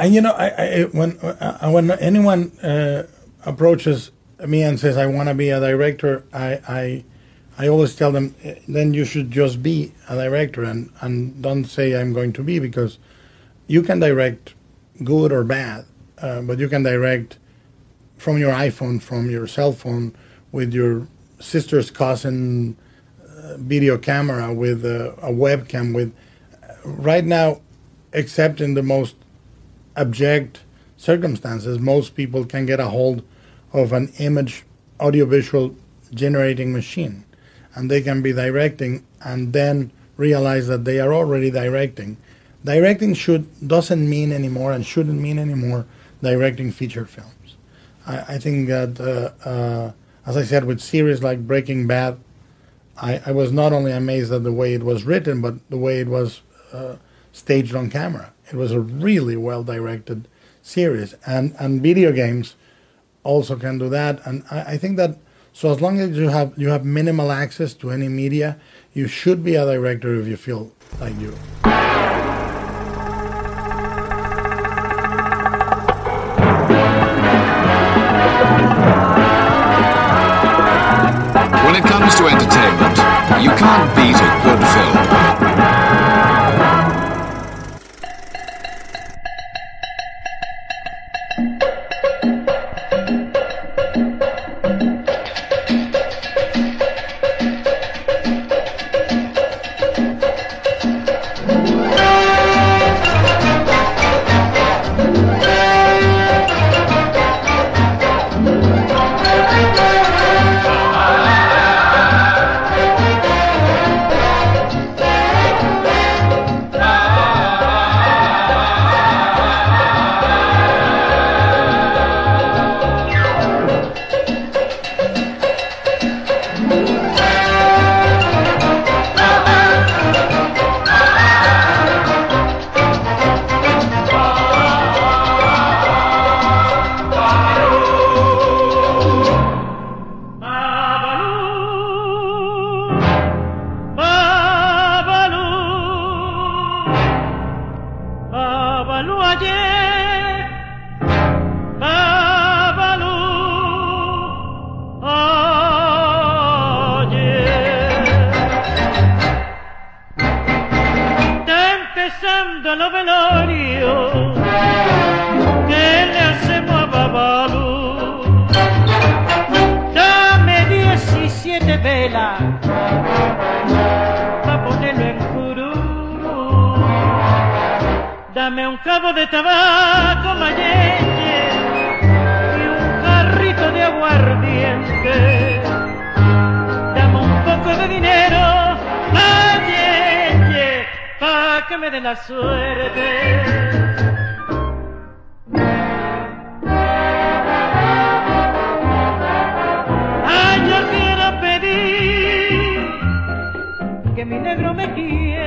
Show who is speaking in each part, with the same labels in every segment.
Speaker 1: And you know, I, I when uh, when anyone uh, approaches me and says I want to be a director, I, I I always tell them then you should just be a director and and don't say I'm going to be because you can direct good or bad, uh, but you can direct from your iPhone, from your cell phone, with your sister's cousin uh, video camera, with a, a webcam, with right now, except in the most abject circumstances, most people can get a hold of an image audiovisual generating machine and they can be directing and then realize that they are already directing. Directing should doesn't mean anymore and shouldn't mean anymore directing feature films. I, I think that uh, uh, as i said with series like breaking bad I, I, was not only amazed at the way it was written but the way it was uh, staged on camera it was a really well directed series and and video games also can do that. And I, I, think that so as long as you have you have minimal access to any media, you should be a director if you feel like you.
Speaker 2: When it comes to entertainment, you can't beat a good film. de tabaco mayense y un jarrito de aguardiente. Dame un poco de dinero, mayense, pa' que me dé la suerte. Ay, yo quiero pedir que mi negro me quiera.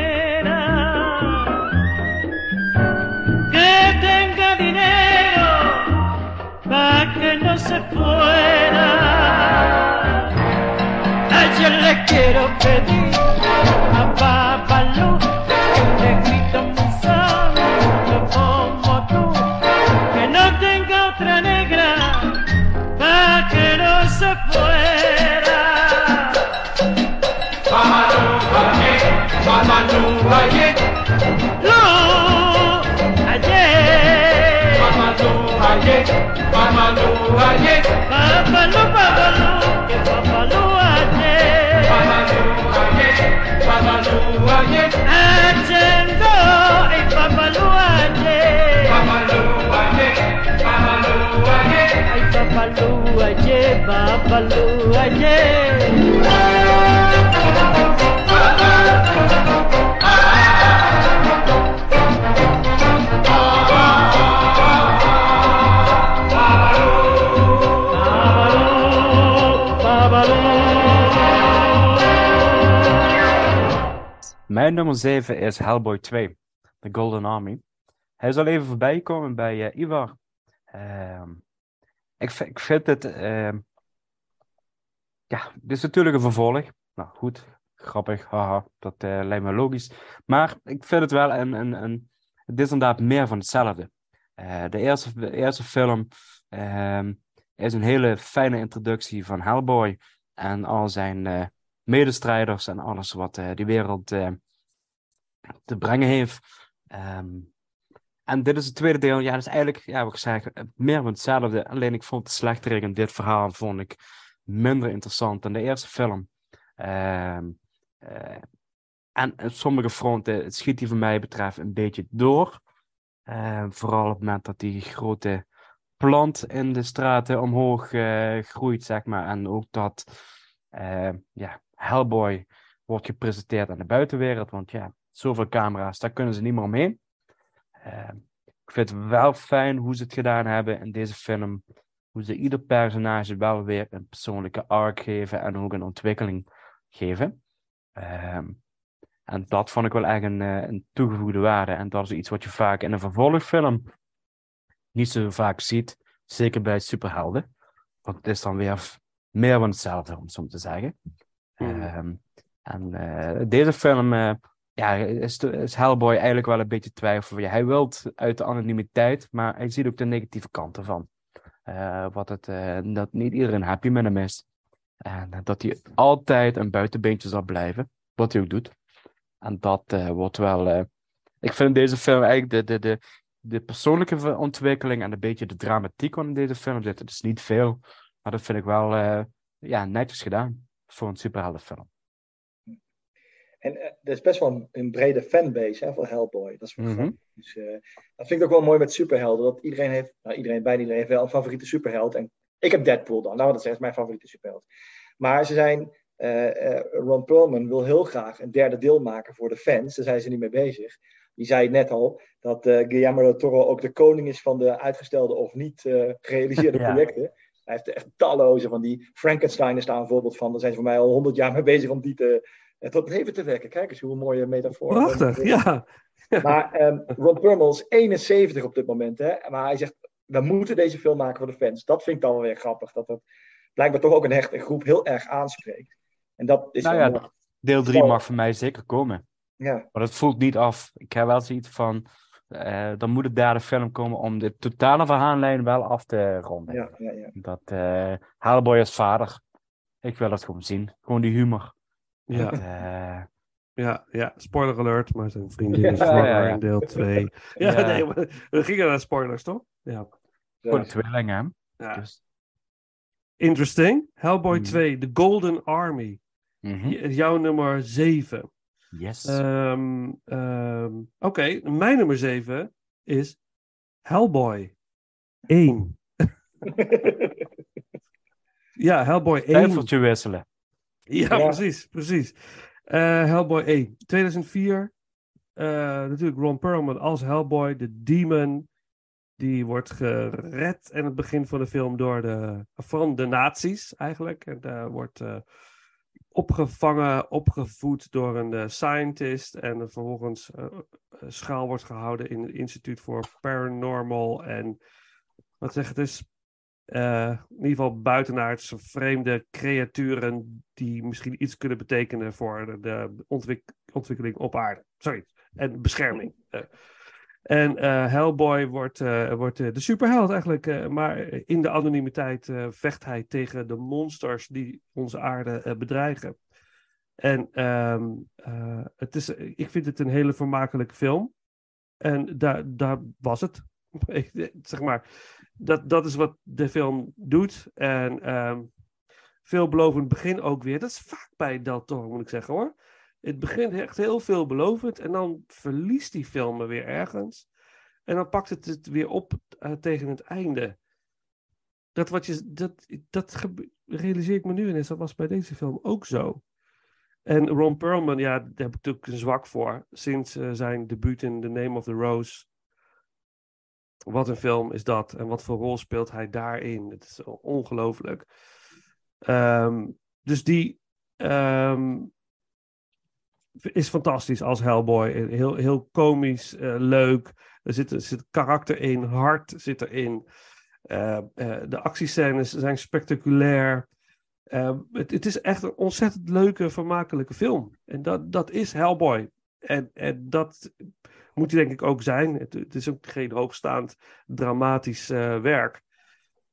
Speaker 2: le quiero pedir a Babalu que un negrito pensando como tú, que no tenga otra negra para que no se fuera. Babalu, Babalu, Babalu, No, ayer. Babalu, ayer, Babalu, ayer. Papa Lou, I get Papa Lou, I get Papa Lou, I get Papa Lou,
Speaker 3: Mijn nummer 7 is Hellboy 2, The Golden Army. Hij zal even voorbij komen bij uh, Ivar. Uh, ik, ik, vind het. Uh, ja, dit is natuurlijk een vervolg. Nou goed, grappig, haha, dat uh, lijkt me logisch. Maar ik vind het wel een. een, een het is inderdaad meer van hetzelfde. Eh, de, eerste, de eerste film ehm, is een hele fijne introductie van Hellboy en al zijn eh, medestrijders en alles wat eh, die wereld eh, te brengen heeft. Ehm, en dit is het tweede deel. Ja, is eigenlijk, ja, wat ik zeg, meer van hetzelfde. Alleen ik vond de slechterik in dit verhaal vond ik minder interessant dan de eerste film. Ehm, eh, en op sommige fronten het schiet hij voor mij betreft een beetje door. Ehm, vooral op het moment dat die grote plant in de straten omhoog eh, groeit, zeg maar. En ook dat eh, ja, Hellboy wordt gepresenteerd aan de buitenwereld. Want ja, zoveel camera's, daar kunnen ze niet meer omheen. Ehm, ik vind het wel fijn hoe ze het gedaan hebben in deze film. Hoe ze ieder personage wel weer een persoonlijke arc geven en ook een ontwikkeling geven. Ehm, en dat vond ik wel echt een, eh, een toegevoegde waarde. En dat is iets wat je vaak in een vervolgfilm niet zo vaak ziet. Zeker bij superhelden. Want het is dan weer meer van hetzelfde, om zo te zeggen.
Speaker 4: Mhm.
Speaker 3: Ehm, en eh, deze film eh, ja, is, Hellboy eigenlijk wel een beetje twijfel. Ja, hij wil uit de anonimiteit, maar hij ziet ook de negatieve kant ervan. Eh, wat het, eh, dat niet iedereen happy met hem is. En eh, dat hij altijd een buitenbeentje zal blijven, wat hij ook doet. En dat wordt wel. ik vind deze film eigenlijk de, de, de, de persoonlijke ontwikkeling en een beetje de dramatiek in deze film zit. Het is niet veel, maar dat vind ik wel ja, netjes gedaan voor een superheldenfilm.
Speaker 4: En eh, er is best wel een, een brede fanbase hè, van Hellboy. Dat is wel
Speaker 3: Mhm.
Speaker 4: Dus, eh, dat vind ik ook wel mooi met superhelden. Dat iedereen heeft, nou iedereen, bijna iedereen heeft wel een favoriete superheld. En ik heb Deadpool dan. Nou, dat is echt mijn favoriete superheld. Maar ze zijn, eh, Ron Perlman wil heel graag een derde deel maken voor de fans. Daar zijn ze niet mee bezig. Die zei net al dat Guillermo del Toro ook de koning is van de uitgestelde of niet gerealiseerde
Speaker 3: Ja.
Speaker 4: projecten. Hij heeft er echt talloze van die. Frankenstein is daar een voorbeeld van. Daar zijn ze voor mij al honderd jaar mee bezig om die te, eh, tot leven te wekken. Kijk eens hoe een mooie metafoor.
Speaker 5: Prachtig, ja.
Speaker 4: Maar ehm, Ron Perlman is 71 op dit moment. Hè? Maar hij zegt, we moeten deze film maken voor de fans. Dat vind ik dan wel weer grappig. Dat dat blijkbaar toch ook een hechte groep heel erg aanspreekt. En dat is
Speaker 3: Nou ja,
Speaker 4: wel-
Speaker 3: Deel 3
Speaker 4: Wow.
Speaker 3: mag voor mij zeker komen.
Speaker 4: ja.
Speaker 3: Maar het voelt niet af. Ik heb wel zoiets van. eh, dan moet de derde film komen om de totale verhaallijn wel af te ronden.
Speaker 4: Ja, ja, ja.
Speaker 3: Dat eh Hellboy als vader. Ik wil dat gewoon zien. Gewoon die humor.
Speaker 5: Ja,
Speaker 3: eh,
Speaker 5: ja, ja. Spoiler alert, maar zijn vriendin is zwanger
Speaker 3: ja, ja.
Speaker 5: in deel 2. Ja,
Speaker 3: Ja.
Speaker 5: nee, maar we gingen naar spoilers, toch? Ja.
Speaker 3: voor de tweelingen. hè.
Speaker 5: ja.
Speaker 3: Dus,
Speaker 5: Interesting. Hellboy
Speaker 3: Mhm.
Speaker 5: 2, The Golden Army.
Speaker 3: mhm.
Speaker 5: J- Jouw nummer 7.
Speaker 3: Yes.
Speaker 5: Ehm, ehm, Oké, mijn nummer 7 is Hellboy 1. Ja, Hellboy 1.
Speaker 3: Twijfeltje wisselen.
Speaker 5: Ja,
Speaker 4: Ja.
Speaker 5: precies, precies. Eh, Hellboy 1, 2004. Eh, natuurlijk Ron Perlman als Hellboy, de demon. Die wordt gered in het begin van de film door de, van de nazi's eigenlijk. En daar wordt eh, opgevangen, opgevoed door een scientist. En vervolgens schaal wordt gehouden in het Instituut voor Paranormal. En wat zeg het is, eh, in ieder geval buitenaardse vreemde creaturen die misschien iets kunnen betekenen voor de, de ontwik- ontwikkeling op aarde. Sorry, en bescherming. Eh, en eh, Hellboy wordt, wordt de superheld eigenlijk, maar in de anonimiteit vecht hij tegen de monsters die onze aarde bedreigen. En ehm, eh, het is, ik vind het een hele vermakelijke film. En daar, was het. Zeg maar, dat, dat is wat de film doet. En ehm, veelbelovend begin ook weer. Dat is vaak bij Del Toro, moet ik zeggen hoor. Het begint echt heel veelbelovend. En dan verliest die film me weer ergens. En dan pakt het het weer op eh, tegen het einde. Dat, wat je, dat, dat realiseer ik me nu ineens. Dat was bij deze film ook zo. En Ron Perlman, ja, daar heb ik natuurlijk een zwak voor. Sinds eh, zijn debuut in The Name of the Rose. Wat een film is dat. En wat voor rol speelt hij daarin. Het is ongelooflijk. Ehm, dus die ehm, is fantastisch als Hellboy. Heel, heel komisch, eh, leuk. Er zit, zit karakter in, hart zit erin. Eh, de actiescènes zijn spectaculair. Eh, het, het is echt een ontzettend leuke, vermakelijke film. En dat, dat is Hellboy. En, en dat Moet hij denk ik ook zijn. Het, is ook geen hoogstaand dramatisch eh, werk.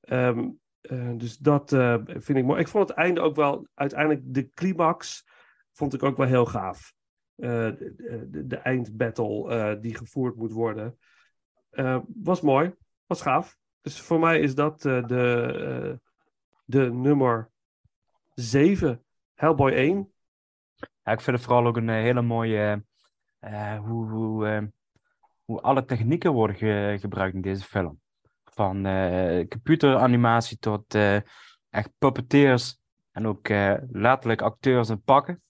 Speaker 5: Ehm, eh, dus dat eh, vind ik mooi. Ik vond het einde ook wel, uiteindelijk de climax, vond ik ook wel heel gaaf. De, de, de eindbattle die gevoerd moet worden. Was mooi, was gaaf. Dus voor mij is dat de, de nummer 7, Hellboy 1.
Speaker 3: Ja, ik vind het vooral ook een hele mooie. Eh, hoe, hoe, eh, hoe alle technieken worden ge- gebruikt in deze film. Van eh, computeranimatie tot eh, echt puppeteers. En ook letterlijk acteurs in pakken.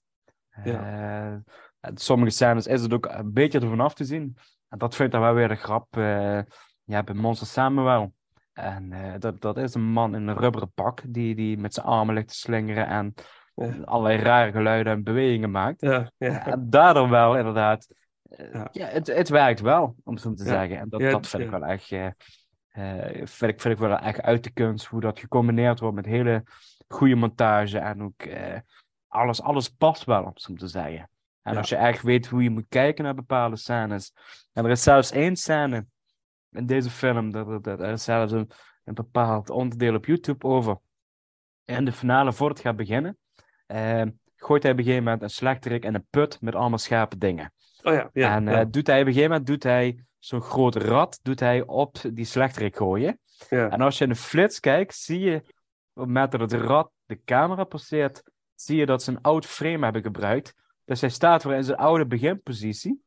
Speaker 3: En sommige scènes is het ook een beetje ervan af te zien. En dat vind ik dan wel weer de grap. ja, bij Monster Samuel. En dat, dat is een man in een rubberen pak. Die, die met zijn armen ligt te slingeren. En
Speaker 5: Ja.
Speaker 3: allerlei rare geluiden en bewegingen maakt.
Speaker 5: Ja, ja.
Speaker 3: En daardoor wel, inderdaad. eh,
Speaker 5: Ja.
Speaker 3: het, het werkt wel, om zo te zeggen. En dat, dat vind ik wel echt. eh, eh, vind, ik, vind ik wel echt uit de kunst hoe dat gecombineerd wordt met hele goede montage. En ook eh, alles, alles past wel, om zo te zeggen. En als je echt weet hoe je moet kijken naar bepaalde scènes. En er is zelfs één scène in deze film, dat, dat, er is zelfs een, een bepaald onderdeel op YouTube over. In de finale, voor het gaat beginnen, eh, gooit hij op een gegeven moment een slechterik in een put met allemaal scherpe dingen.
Speaker 5: Oh ja, ja.
Speaker 3: en eh,
Speaker 5: ja,
Speaker 3: doet hij op een gegeven moment doet hij zo'n groot rad doet hij op die slechterik gooien.
Speaker 5: ja.
Speaker 3: En als je in de flits kijkt, zie je moment dat het rad de camera passeert, zie je dat ze een oud frame hebben gebruikt. Dus hij staat weer in zijn oude beginpositie,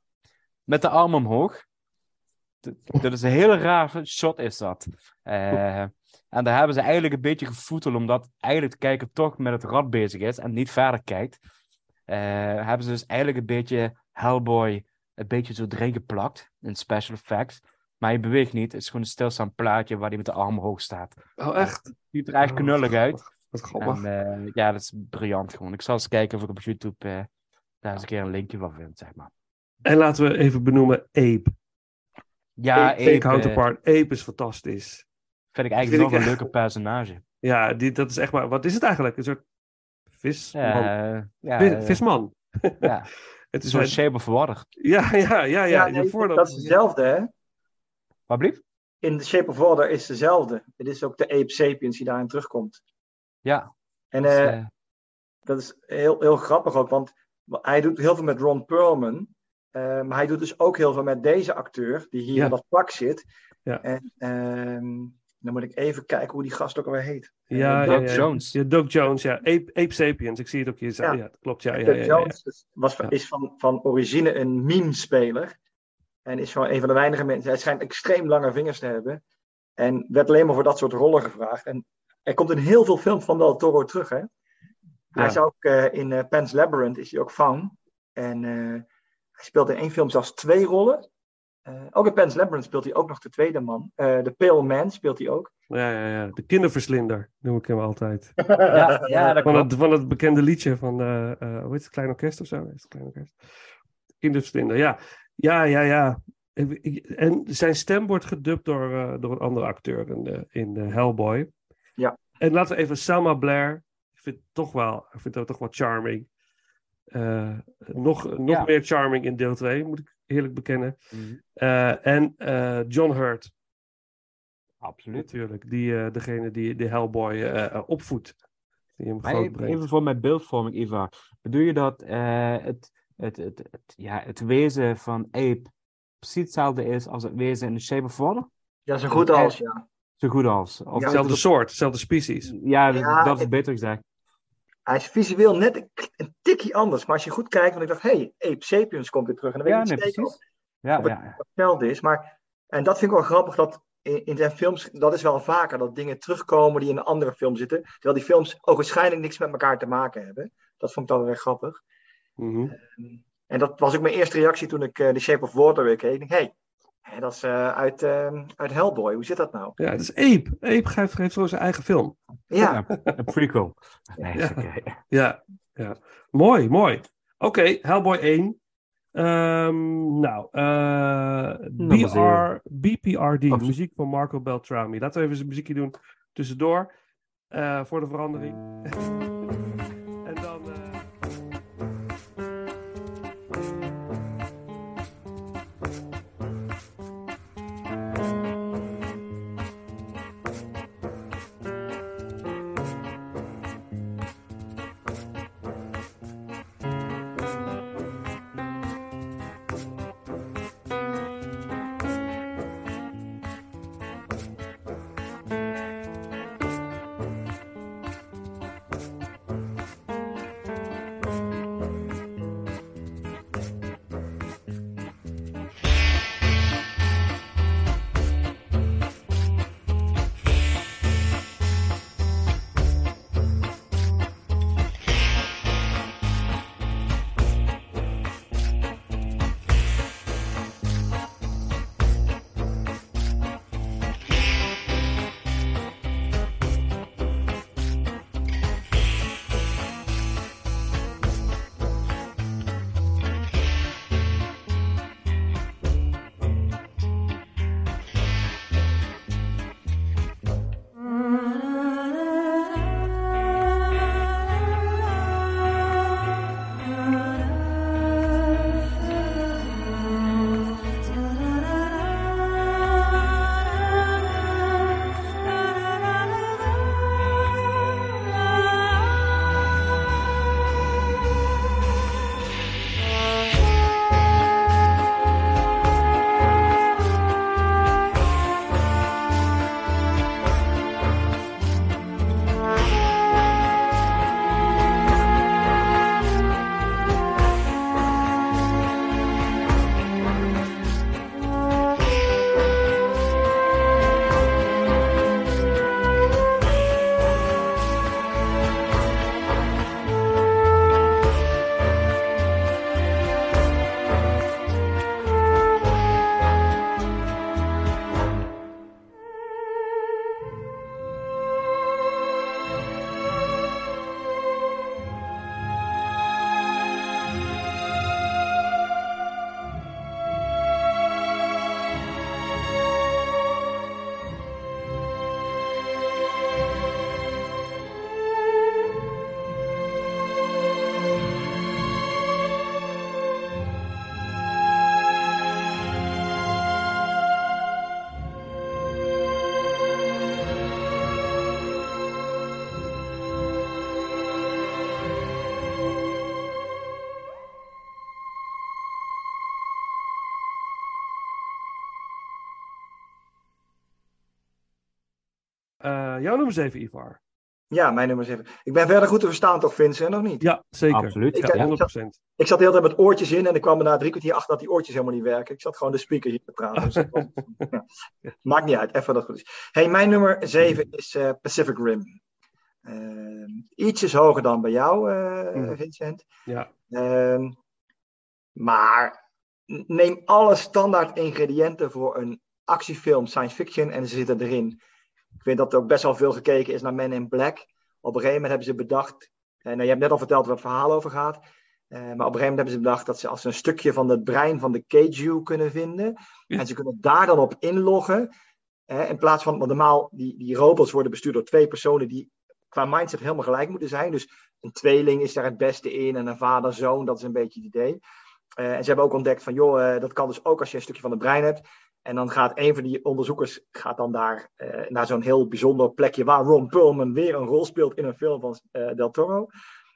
Speaker 3: met de arm omhoog. Dat is een hele rare shot is dat. Eh, en daar hebben ze eigenlijk een beetje gevoeteld, omdat eigenlijk de kijker toch met het rad bezig is en niet verder kijkt. Eh, hebben ze dus eigenlijk een beetje Hellboy een beetje zo erin geplakt in special effects. Maar hij beweegt niet. Het is gewoon een stilstaand plaatje waar hij met de arm hoog staat.
Speaker 5: Oh, echt?
Speaker 3: Ziet er echt
Speaker 5: Oh,
Speaker 3: knullig uit.
Speaker 5: Wat, wat grappig.
Speaker 3: En eh, ja, dat is briljant gewoon. Ik zal eens kijken of ik op YouTube eh, daar eens een keer een linkje van vind, zeg maar.
Speaker 5: En laten we even benoemen Ape.
Speaker 3: Ja,
Speaker 5: Ape, Take
Speaker 3: Ape,
Speaker 5: Counterpart. Ape is fantastisch.
Speaker 3: Vind ik eigenlijk nog een leuke personage.
Speaker 5: Ja, die, dat is echt maar... Wat is het eigenlijk? Een soort visman.
Speaker 3: Ja, ja,
Speaker 5: Vi- visman.
Speaker 3: ja.
Speaker 5: Het is
Speaker 3: is een shape of water.
Speaker 5: Ja, ja, ja, ja.
Speaker 4: nee,
Speaker 5: voordat-
Speaker 4: dat is hetzelfde, hè?
Speaker 3: Wat blieft?
Speaker 4: In The Shape of Water is dezelfde. Het is ook de Ape Sapiens die daarin terugkomt.
Speaker 3: Ja.
Speaker 4: En
Speaker 3: dus,
Speaker 4: eh,
Speaker 3: eh,
Speaker 4: dat is heel, heel grappig ook, want hij doet heel veel met Ron Perlman. eh, maar hij doet dus ook heel veel met deze acteur, die hier
Speaker 5: Ja.
Speaker 4: in dat pak zit.
Speaker 5: Ja.
Speaker 4: En ehm, dan moet ik even kijken hoe die gast ook alweer heet.
Speaker 5: Ja,
Speaker 3: Doug
Speaker 5: ja.
Speaker 3: Jones.
Speaker 5: Ja, Doug Jones, ja. Ape, Ape Sapiens, ik zie het ook hier. Ja,
Speaker 4: Ja.
Speaker 5: ja klopt. Ja, ja,
Speaker 4: Doug
Speaker 5: ja, ja, ja.
Speaker 4: Jones is- was, is van, van origine een meme-speler. En is gewoon een van de weinige mensen. Hij schijnt extreem lange vingers te hebben. En werd alleen maar voor dat soort rollen gevraagd. En hij komt in heel veel films van Del Toro terug. Hè? Hij
Speaker 5: Ja.
Speaker 4: is ook eh, in eh, Pan's Labyrinth is hij ook Fang. En eh, hij speelt in één film zelfs twee rollen. Eh, ook in Pan's Labyrinth speelt hij ook nog de tweede man. Eh, de Pale Man speelt hij ook.
Speaker 5: Ja, ja, ja. De kinderverslinder noem ik hem altijd.
Speaker 3: ja, ja, dat
Speaker 5: Van
Speaker 3: klopt.
Speaker 5: het, van het bekende liedje van, eh hoe heet het, Klein Orkest of zo? Is het Klein Orkest? Kinderverslinder, ja. Ja, ja, ja. En zijn stem wordt gedubt door, door een andere acteur in, in Hellboy.
Speaker 4: Ja.
Speaker 5: En laten we even Selma Blair. Ik vind het toch wel, ik vind het toch wel charming. Nog nog
Speaker 3: Ja.
Speaker 5: meer charming in deel 2, moet ik eerlijk bekennen.
Speaker 3: Mhm.
Speaker 5: Eh, en eh, John Hurt,
Speaker 3: Absoluut.
Speaker 5: natuurlijk. Die, eh, degene die de Hellboy opvoedt. Die hem
Speaker 3: Maar
Speaker 5: groot
Speaker 3: even,
Speaker 5: brengt.
Speaker 3: even voor mijn beeldvorming, Ivar. Bedoel je dat eh, het, het, het, het, ja, het wezen van Ape precies hetzelfde is als het wezen in The Shape of Water?
Speaker 4: Ja, zo goed als, ja.
Speaker 3: Zo goed als. Of
Speaker 4: Ja.
Speaker 3: is het
Speaker 5: Hetzelfde soort, hetzelfde species.
Speaker 3: ja,
Speaker 4: Ja,
Speaker 3: dat is beter gezegd.
Speaker 4: Hij is visueel net een, een tikje anders. Maar als je goed kijkt, want ik dacht, hé, hey, Ape Sapiens komt weer terug. En dan weet
Speaker 3: Ja,
Speaker 4: ik
Speaker 3: nee,
Speaker 4: niet zeker
Speaker 3: precies. Ja,
Speaker 4: het-
Speaker 3: ja, ja.
Speaker 4: hetzelfde is. Maar, en dat vind ik wel grappig, dat in, in zijn films, dat is wel vaker, dat dingen terugkomen die in een andere film zitten. Terwijl die films ook waarschijnlijk niks met elkaar te maken hebben. Dat vond ik dan weer grappig.
Speaker 5: Mhm.
Speaker 4: En dat was ook mijn eerste reactie toen ik eh The Shape of Water weer keek. Ik denk, hé, hey, dat is eh, uit, eh, uit Hellboy. Hoe zit dat nou?
Speaker 5: Ja, het is Ape. Ape geeft, geeft zo zijn eigen film.
Speaker 4: Ja,
Speaker 3: Ja, Een prequel. Nee,
Speaker 5: Ja. Ja, ja. Mooi, mooi. Oké, Hellboy 1. Ehm, nou, eh
Speaker 3: Nummer
Speaker 5: BR. BPRD,
Speaker 3: Oh.
Speaker 5: muziek van Marco Beltrami. Laten we even zijn muziekje doen tussendoor. eh, voor de verandering. jouw nummer 7, Ivar.
Speaker 4: Ja, mijn nummer 7. Ik ben verder goed te verstaan toch, Vincent, nog niet?
Speaker 5: Ja, zeker.
Speaker 3: Absoluut.
Speaker 4: Ik-
Speaker 5: Ja,
Speaker 4: ik-
Speaker 5: 100%.
Speaker 4: Ik zat de hele tijd met oortjes in en ik kwam er na drie kwartier achter dat die oortjes helemaal niet werken. Ik zat gewoon de speaker hier te praten. Dus ja. Maakt niet uit, even dat goed is. Hey, mijn nummer 7 is eh, Pacific Rim. Ehm, ietsjes hoger dan bij jou, eh,
Speaker 5: Mhm.
Speaker 4: Vincent.
Speaker 5: Ja.
Speaker 4: Ehm, maar neem alle standaard ingrediënten voor een actiefilm science fiction en ze zitten erin. Ik vind dat er ook best wel veel gekeken is naar Men in Black. Op een gegeven moment hebben ze bedacht, en nou, je hebt net al verteld waar het verhaal over gaat, eh, maar op een gegeven moment hebben ze bedacht dat ze als ze een stukje van het brein van de Keiju kunnen vinden,
Speaker 5: Ja.
Speaker 4: en ze kunnen daar dan op inloggen, hè, in plaats van, want normaal, die, die robots worden bestuurd door twee personen die qua mindset helemaal gelijk moeten zijn. Dus een tweeling is daar het beste in en een vader-zoon, dat is een beetje het idee. Eh, en ze hebben ook ontdekt van, joh, eh, dat kan dus ook als je een stukje van het brein hebt. En dan gaat een van die onderzoekers gaat dan daar eh, naar zo'n heel bijzonder plekje waar Ron Perlman weer een rol speelt in een film van eh, Del Toro.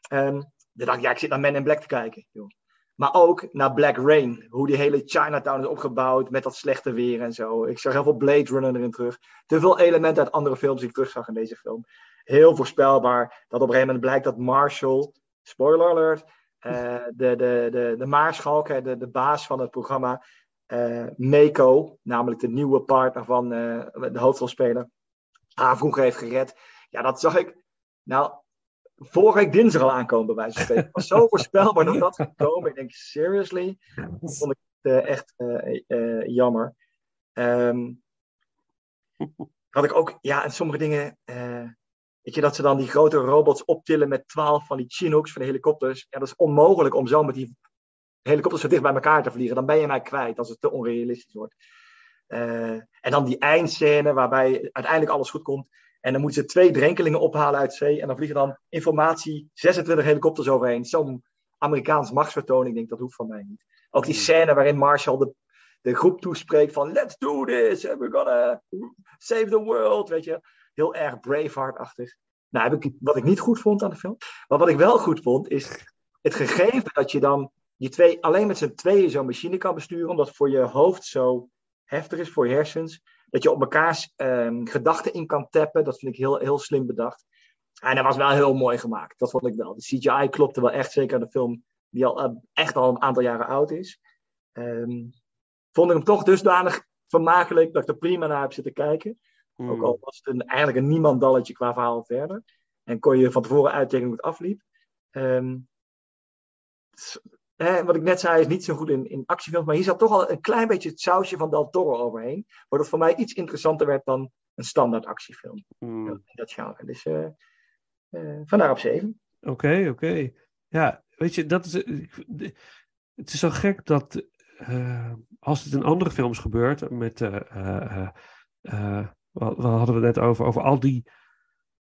Speaker 4: En dan dacht ik, ja, ik zit naar Men in Black te kijken. Joh. Maar ook naar Black Rain, hoe die hele Chinatown is opgebouwd met dat slechte weer en zo. Ik zag heel veel Blade Runner erin terug. Te veel elementen uit andere films die ik terugzag in deze film. Heel voorspelbaar dat op een gegeven moment blijkt dat Marshall, spoiler alert, eh, de, de, de, de maarschalk, de, de baas van het programma, eh Mako, namelijk de nieuwe partner van eh, de hoofdrolspeler, haar vroeger heeft gered. Ja, dat zag ik, nou, vorige week dinsdag al aankomen bij wijze van spreken. Was zo voorspelbaar dat dat ging komen. Ik denk, seriously? Dat vond ik eh, echt jammer. Ehm, had ik ook, ja, en sommige dingen, weet je, dat ze dan die grote robots optillen met twaalf van die Chinooks, van de helikopters. Ja, dat is onmogelijk om zo met die helikopters zo dicht bij elkaar te vliegen. Dan ben je mij kwijt als het te onrealistisch wordt. Eh, en dan die eindscène waarbij uiteindelijk alles goed komt. En dan moeten ze twee drenkelingen ophalen uit zee. En dan vliegen dan informatie 26 helikopters overheen. Zo'n Amerikaans machtsvertoon. Ik denk, dat hoeft van mij niet. Ook die scène waarin Marshall de, de groep toespreekt van... Let's do this! We're gonna save the world! Weet je, heel erg Braveheart-achtig. Nou, heb ik, wat ik niet goed vond aan de film. Maar wat ik wel goed vond, is het gegeven dat je dan die twee, alleen met z'n tweeën zo'n machine kan besturen. Omdat voor je hoofd zo heftig is, voor je hersens. Dat je op mekaars ehm, gedachten in kan tappen. Dat vind ik heel, heel slim bedacht. En dat was wel heel mooi gemaakt. Dat vond ik wel. De CGI klopte wel echt, zeker aan de film die al eh, echt al een aantal jaren oud is. Ehm, vond ik hem toch dusdanig vermakelijk dat ik er prima naar heb zitten kijken.
Speaker 5: Hmm.
Speaker 4: Ook al was het een, eigenlijk een niemandalletje qua verhaal verder. En kon je van tevoren uittekenen hoe het afliep. Ehm, s- eh, wat ik net zei is niet zo goed in, in actiefilms. Maar hier zat toch al een klein beetje het sausje van Del Toro overheen. Waardoor het voor mij iets interessanter werd dan een standaard actiefilm.
Speaker 5: Hmm.
Speaker 4: In dat genre. Dus eh, eh, vandaar op 7.
Speaker 5: Oké, oké. Ja, weet je, dat is. de- Het is zo gek dat. eh, als het in andere films gebeurt. met. eh, eh, eh, eh, wat, wat hadden we het net over? Over al die.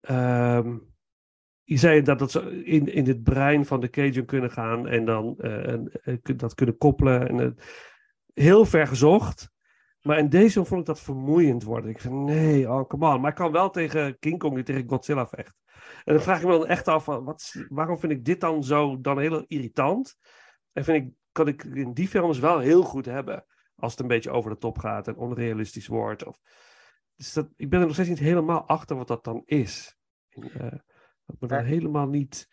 Speaker 5: ehm, je zei dat, dat ze in, in het brein van de Cajun kunnen gaan. en dan eh, en, eh, dat kunnen koppelen. En, het heel ver gezocht. Maar in deze vond ik dat vermoeiend worden. Ik zei, nee, oh, come on. Maar ik kan wel tegen King Kong niet tegen Godzilla vechten. En dan vraag ik me dan echt af, wat, waarom vind ik dit dan zo dan heel irritant? En vind ik, kan ik in die films wel heel goed hebben. Als het een beetje over de top gaat en onrealistisch wordt. Of, dus dat, ik ben er nog steeds niet helemaal achter wat dat dan is. En, dat me dan
Speaker 4: helemaal
Speaker 5: niet...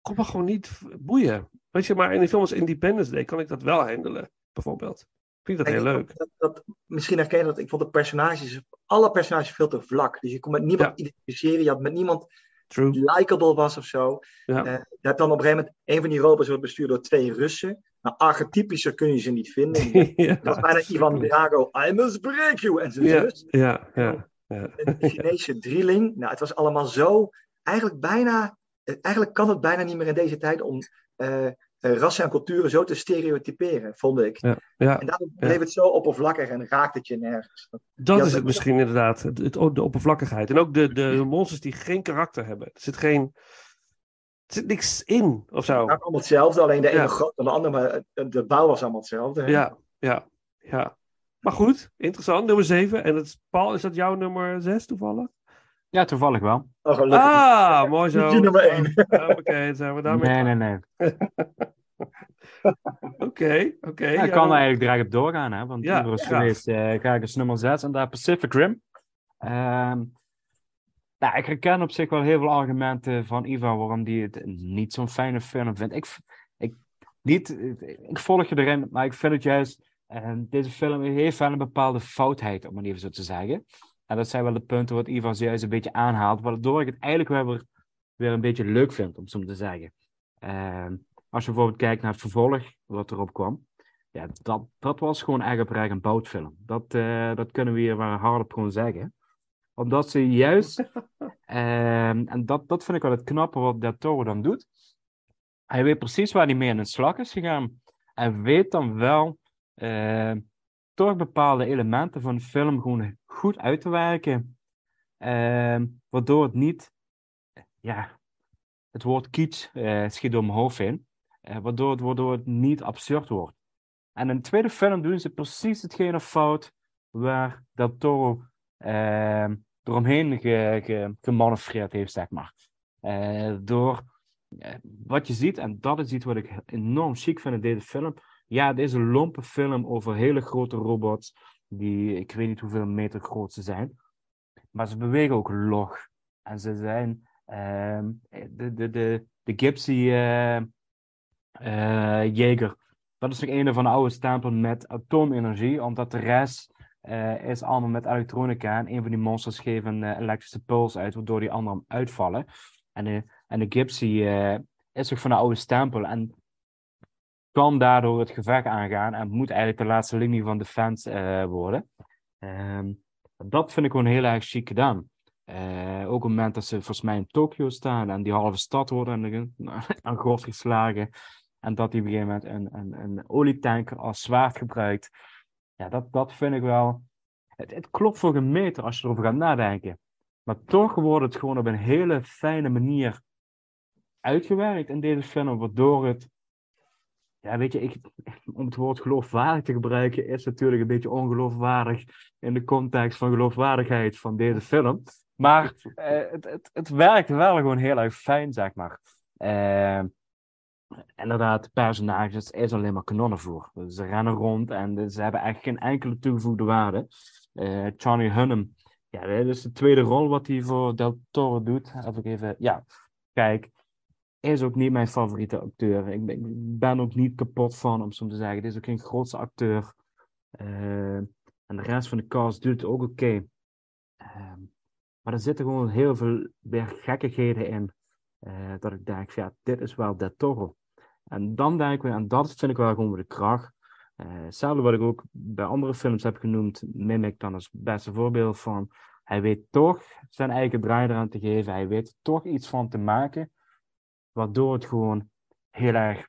Speaker 5: Kom maar gewoon niet boeien. Weet je, maar in een film als Independence Day kan ik dat wel handelen, bijvoorbeeld. Ik vind dat heel leuk.
Speaker 4: Dat, dat, misschien herken je dat. Ik vond de personages, alle personages veel te vlak. Dus je kon met niemand
Speaker 5: Ja.
Speaker 4: identificeren. Je had met niemand
Speaker 5: True.
Speaker 4: die likable was of zo.
Speaker 5: Ja.
Speaker 4: Eh, je hebt dan op een gegeven moment, een van die robots wordt bestuurd door twee Russen. Nou, archetypischer kun je ze niet vinden.
Speaker 5: ja,
Speaker 4: Dat is bijna Ivan Drago. I must break you. En zijn zus.
Speaker 5: ja, ja, ja.
Speaker 4: Een Chinese drieling. Nou, het was allemaal zo. Eigenlijk bijna. eh, Eigenlijk kan het bijna niet meer in deze tijd om eh, rassen en culturen zo te stereotyperen, vond ik.
Speaker 5: Ja, ja.
Speaker 4: En daarom bleef het zo oppervlakkig en raakt het je nergens.
Speaker 5: Dat is het misschien inderdaad. Het, het- de oppervlakkigheid. En ook de, de monsters die geen karakter hebben. Er zit geen. Er zit niks in of zo.
Speaker 4: Het allemaal hetzelfde, alleen de ene groot dan de andere, maar de bouw was allemaal hetzelfde. hè?
Speaker 5: Ja, ja, ja. Maar goed, interessant. Nummer 7. En het, Paul, is dat jouw nummer 6 toevallig?
Speaker 3: Ja, toevallig wel.
Speaker 4: Oh, gelukkig.
Speaker 5: Ah, mooi zo.
Speaker 4: Niet nummer één.
Speaker 5: Oké, dan zijn we daarmee.
Speaker 3: Nee, nee, nee.
Speaker 5: Oké, oké.
Speaker 3: Ja, ik kan
Speaker 5: dan-
Speaker 3: eigenlijk direct op doorgaan, hè? Want
Speaker 5: Ja,
Speaker 3: is geweest, eh, ga ik eens nummer 6 en daar Pacific Rim. Ehm, nou, ik herken op zich wel heel veel argumenten van Ivan waarom die het niet zo'n fijne film vindt. Ik, ik, niet, ik volg je erin, maar ik vind het juist. Eh, deze film heeft wel een bepaalde foutheid, om het even zo te zeggen. En dat zijn wel de punten wat Ivan zojuist een beetje aanhaalt, waardoor ik het eigenlijk wel weer, weer een beetje leuk vind, om het zo te zeggen. Ehm, als je bijvoorbeeld kijkt naar het vervolg, wat erop kwam. Ja, dat, dat was gewoon echt oprecht een boutfilm. Dat, eh, dat kunnen we hier maar hardop gewoon zeggen. Omdat ze juist, ehm, en dat, dat vind ik wel het knappe wat Del Toro dan doet. Hij weet precies waar hij mee in de slag is gegaan. Hij weet dan wel eh, toch bepaalde elementen van de film gewoon goed uit te werken. Ehm, waardoor het niet, ja, het woord kitsch eh, schiet door mijn hoofd in. Eh, waardoor, het, waardoor het niet absurd wordt. En in de tweede film doen ze precies hetgene fout waar Del Toro eh, eromheen ge, ge, gemanoeuvreerd heeft, zeg maar. Eh, door wat je ziet, en dat is iets wat ik enorm chic vind in deze film. Ja, het is een lompe film over hele grote robots, die ik weet niet hoeveel meter groot ze zijn. Maar ze bewegen ook log. En ze zijn ehm, de, de, de, de Gypsy eh, eh, Jager. Dat is nog een van de oude stempelen met atoomenergie, omdat de rest eh, is allemaal met elektronica. En een van die monsters geeft een elektrische puls uit, waardoor die anderen uitvallen. En de, en de Gypsy is nog van de oude stempel en kan daardoor het gevecht aangaan en moet eigenlijk de laatste linie van defense eh worden. Ehm, dat vind ik gewoon heel erg chic gedaan. Eh, ook op het moment dat ze volgens mij in Tokio staan en die halve stad worden aan, de, gort geslagen. En dat die op een gegeven moment een, een, een olietanker als zwaard gebruikt. Ja, dat, dat vind ik wel. Het, het klopt voor een meter als je erover gaat nadenken. Maar toch wordt het gewoon op een hele fijne manier uitgewerkt in deze film, waardoor het. Ja, weet je, ik, om het woord geloofwaardig te gebruiken, is natuurlijk een beetje ongeloofwaardig in de context van geloofwaardigheid van deze film. Maar eh, het, het, het werkt wel gewoon heel erg fijn, zeg maar. Eh, inderdaad, personages is alleen maar kanonnenvoer. Ze rennen rond en ze hebben echt geen enkele toegevoegde waarde. Eh, Charlie Hunnam, ja, dit is de tweede rol wat hij voor Del Toro doet. Even ik even, ja, kijk, is ook niet mijn favoriete acteur. Ik ben, ben ook niet kapot van, om zo te zeggen. Dit is ook geen grootste acteur. Eh, en de rest van de cast doet het ook oké. Ehm, maar er zitten gewoon heel veel weer gekkigheden in. eh, dat ik denk, ja, dit is wel Del Toro. En dan denk ik weer, en dat vind ik wel gewoon de kracht. Eh, hetzelfde wat ik ook bij andere films heb genoemd, Mimic dan als beste voorbeeld van. Hij weet toch zijn eigen draai eraan te geven. Hij weet toch iets van te maken. Waardoor het gewoon heel erg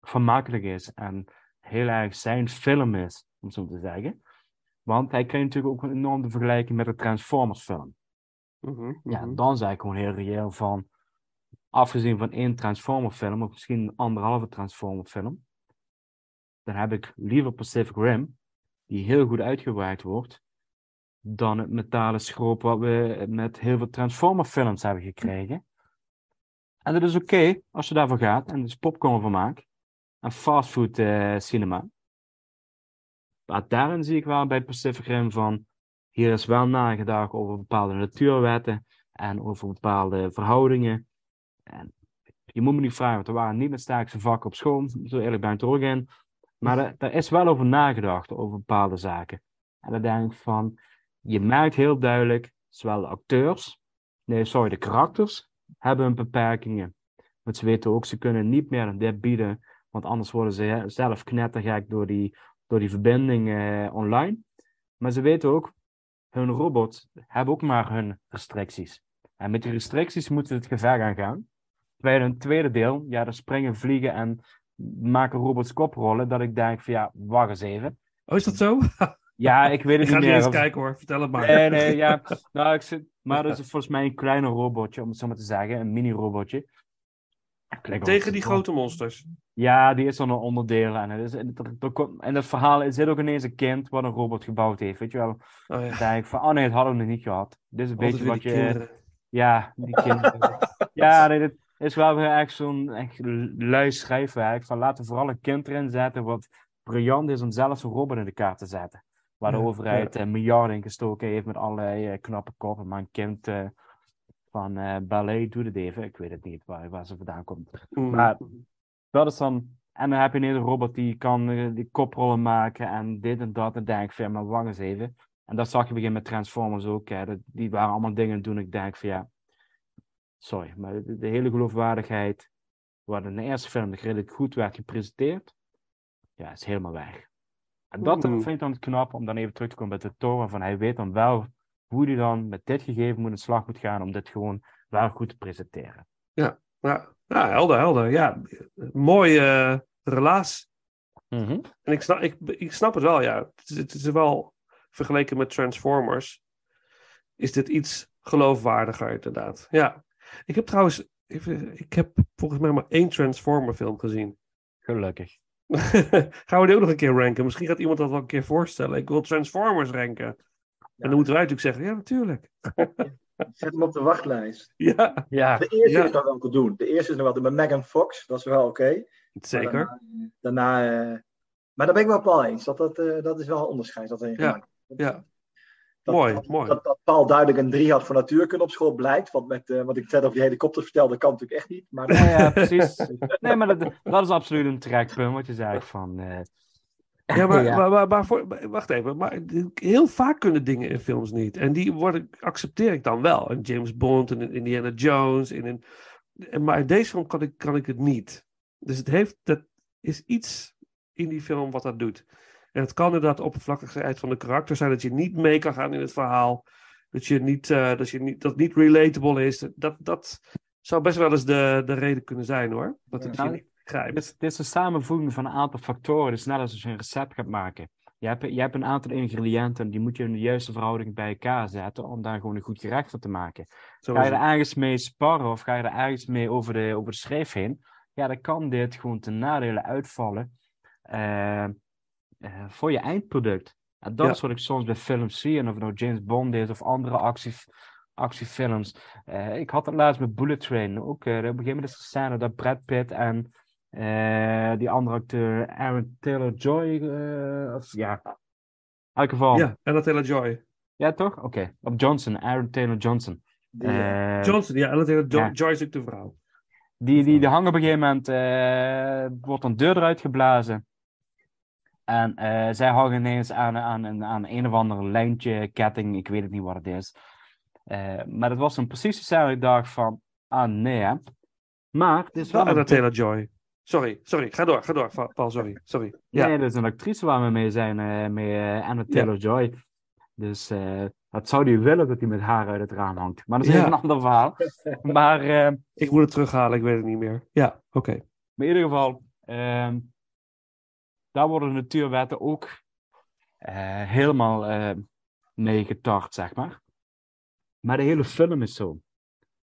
Speaker 3: vermakelijk is. En heel erg zijn film is, om zo te zeggen. Want hij krijgt natuurlijk ook een enorme vergelijking met de Transformers film.
Speaker 5: Mhm,
Speaker 3: Ja,
Speaker 5: mhm.
Speaker 3: dan zei ik gewoon heel reëel van, afgezien van één Transformer film, of misschien een anderhalve Transformer film, dan heb ik liever Pacific Rim, die heel goed uitgewerkt wordt, dan het metalen schroop wat we met heel veel Transformer films hebben gekregen. En dat is oké als je daarvoor gaat, en het is popcornvermaak, en fastfood eh, cinema. Maar daarin zie ik wel bij Pacific Rim van, hier is wel nagedacht over bepaalde natuurwetten en over bepaalde verhoudingen. En je moet me niet vragen, want er waren niet mijn sterkste vakken op school, zo eerlijk ben ik er ook in. Maar daar- daar is wel over nagedacht, over bepaalde zaken. En dan denk ik van, je merkt heel duidelijk, zowel de acteurs, nee, sorry, de karakters, hebben hun beperkingen. Want ze weten ook, ze kunnen niet meer dan dit bieden, want anders worden ze zelf knettergek door die, door die verbinding eh, online. Maar ze weten ook, hun robots hebben ook maar hun restricties. En met die restricties moeten ze het gevecht aan gaan. Terwijl in het tweede deel, ja, daar springen, vliegen en maken robots koprollen, dat ik denk van ja, wacht eens even.
Speaker 5: Oh, is dat zo?
Speaker 3: Ja, ik weet
Speaker 5: Ik
Speaker 3: het
Speaker 5: ga
Speaker 3: niet
Speaker 5: niet
Speaker 3: meer.
Speaker 5: eens
Speaker 3: of-
Speaker 5: kijken hoor, vertel het maar.
Speaker 3: Nee, nee, ja. Nou, ik zit, maar dat is volgens mij een kleiner robotje, om het zo maar te zeggen. Een mini-robotje.
Speaker 5: Tegen die grote monsters.
Speaker 3: Ja, die is dan een onderdeel. En, het is, en, in het verhaal zit ook ineens een kind wat een robot gebouwd heeft. Weet je wel?
Speaker 5: Oh ja.
Speaker 3: Denk ik van, oh nee, dat hadden we nog niet gehad. Dit is een
Speaker 5: Altijd
Speaker 3: beetje wat je...
Speaker 5: kinderen.
Speaker 3: Ja, die kinderen. ja, nee, dit is wel weer echt zo'n lui schrijfwerk. Van laten we vooral een kind erin zetten wat briljant is om zelf zo'n robot in de kaart te zetten. Waar de overheid eh, miljarden in gestoken heeft met allerlei eh, knappe koppen. Maar een kind eh, van ballet doet het even. Ik weet het niet waar, waar ze vandaan komt.
Speaker 5: Mm.
Speaker 3: Maar dat is dan. En dan heb je een robot die kan die koprollen maken en dit en dat. En dan denk ik van ja, maar wacht eens even. En dat zag je begin met Transformers ook. Hè. Dat, die waren allemaal dingen doen. Ik denk van ja, sorry, maar de, de hele geloofwaardigheid, wat in de eerste film redelijk goed werd gepresenteerd, ja, is helemaal weg. En dat
Speaker 5: Mm.
Speaker 3: vind ik dan knap om dan even terug te komen bij de toren. Van hij weet dan wel hoe hij dan met dit gegeven moet in de slag moet gaan om dit gewoon wel goed te presenteren.
Speaker 5: Ja, ja, helder, helder. Ja, mooie eh, relaas. En ik snap, ik, ik snap het wel, ja. Het is, het is wel, vergeleken met Transformers, is dit iets geloofwaardiger, inderdaad. Ja. Ik heb trouwens, even, ik heb volgens mij maar één Transformer film gezien.
Speaker 3: Gelukkig.
Speaker 5: Gaan we die ook nog een keer ranken? Misschien gaat iemand dat wel een keer voorstellen. Ik wil Transformers ranken. En dan moeten wij natuurlijk zeggen, ja, natuurlijk.
Speaker 4: Zet hem op de wachtlijst.
Speaker 5: Ja,
Speaker 3: Ja,
Speaker 4: De eerste
Speaker 5: Ja.
Speaker 4: is nog wel te doen. De eerste is nog wel te doen. Met Megan Fox, dat is wel oké.
Speaker 5: zeker.
Speaker 4: Maar Daarna, daarna, eh, maar daar ben ik wel Paul eens. Dat, dat, eh, dat is wel een onderscheid dat
Speaker 5: Ja, ja.
Speaker 4: Dat,
Speaker 5: Mooi,
Speaker 4: dat,
Speaker 5: mooi.
Speaker 4: Dat, dat Paul duidelijk een 3 had voor natuurkunde op school blijkt. Want met eh, wat ik net over die helikopters vertelde, kan natuurlijk echt niet. Maar
Speaker 3: ja, ja, precies. Nee, maar dat, dat is absoluut een trekpunt, wat je zei van... eh,
Speaker 5: Ja, maar,
Speaker 3: Ja.
Speaker 5: maar, maar, maar voor, wacht even. Maar heel vaak kunnen dingen in films niet. En die worden, accepteer ik dan wel. In James Bond en in Indiana Jones. En in, en, maar in deze film kan ik, kan ik het niet. Dus het heeft, dat is iets in die film wat dat doet. En het kan inderdaad de oppervlakkigheid van de karakter zijn. Dat je niet mee kan gaan in het verhaal. Dat, je niet, eh, dat, je niet, dat niet relatable is. Dat, dat zou best wel eens de, de reden kunnen zijn hoor. Dat het
Speaker 3: Ja.
Speaker 5: je niet begrijpt.
Speaker 3: Dit is, dit is een samenvoeging van een aantal factoren. Dus net als je een recept gaat maken. Je hebt, je hebt een aantal ingrediënten, die moet je in de juiste verhouding bij elkaar zetten om daar gewoon een goed gerecht van te maken.
Speaker 5: Zo
Speaker 3: Ga je er ergens mee sparren of ga je er ergens mee over de, over de schreef heen, ja, dan kan dit gewoon ten nadele uitvallen eh, eh, voor je eindproduct. En dat
Speaker 5: Ja.
Speaker 3: is wat ik soms bij films zie, en of het nou James Bond is of andere actie, actiefilms. Eh, ik had het laatst met Bullet Train ook. eh, op een gegeven moment is er een scène dat Brad Pitt en die andere acteur, Aaron Taylor-Joy, of ja, in elk geval.
Speaker 5: Ja, en dat hele Joy.
Speaker 3: Ja, toch? Oké. Of Johnson, Aaron Taylor-Johnson.
Speaker 5: Johnson, ja, en dat hele jo
Speaker 3: ja.
Speaker 5: Joy is ook de vrouw.
Speaker 3: Die, die, die hangen op een gegeven moment, wordt een deur eruit geblazen. En eh, zij hangen ineens aan, aan, aan, aan een of ander lijntje, ketting, ik weet het niet wat het is. Eh, maar dat was een dat ik dacht van, ah nee hè. Maar het is wel
Speaker 5: dat hele Joy. Sorry, sorry, ga door, ga door, Pa- Paul, sorry. sorry. Ja,
Speaker 3: nee, dat is een actrice waar we mee zijn, eh met eh, Anna Taylor-Joy. Dus eh dat zou hij willen dat hij met haar uit het raam hangt. Maar dat is
Speaker 5: Ja.
Speaker 3: even een ander verhaal. maar...
Speaker 5: ik moet het terughalen, ik weet het niet meer. Ja, oké.
Speaker 3: Maar in ieder geval, ehm, daar worden de natuurwetten ook eh, helemaal mee getart, zeg maar. Maar de hele film is zo.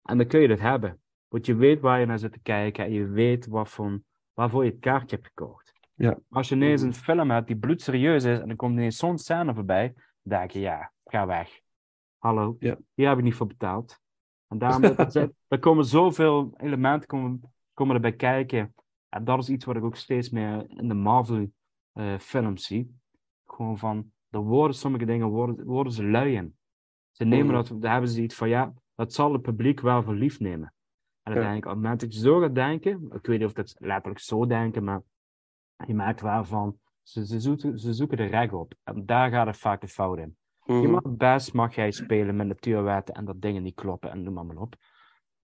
Speaker 3: En dan kun je het hebben. Want je weet waar je naar zit te kijken en je weet wat voor, waarvoor je het kaartje hebt gekocht.
Speaker 5: Ja.
Speaker 3: Als je ineens een film hebt die bloedserieus is en er komt ineens zo'n scène voorbij, dan denk je, ja, ga weg. Hallo,
Speaker 5: Ja.
Speaker 3: hier heb ik niet voor betaald. En daarom, dat, dat, er komen zoveel elementen komen, komen erbij kijken. En dat is iets wat ik ook steeds meer in de Marvel eh, films zie. Gewoon van, er worden sommige dingen, worden, worden ze lui in. Ze nemen
Speaker 5: Mhm.
Speaker 3: dat, daar hebben ze iets van, ja, dat zal het publiek wel voor lief nemen. En dan
Speaker 5: Ja.
Speaker 3: denk ik, op het moment dat je zo gaat denken, ik weet niet of dat letterlijk zo denken, maar je maakt wel van, ze, ze, zoeken, ze zoeken de reg op. En daar gaat het vaak de fout in. Je
Speaker 5: Mhm.
Speaker 3: mag best mag jij spelen met natuurwetten en dat dingen niet kloppen en noem maar, maar op.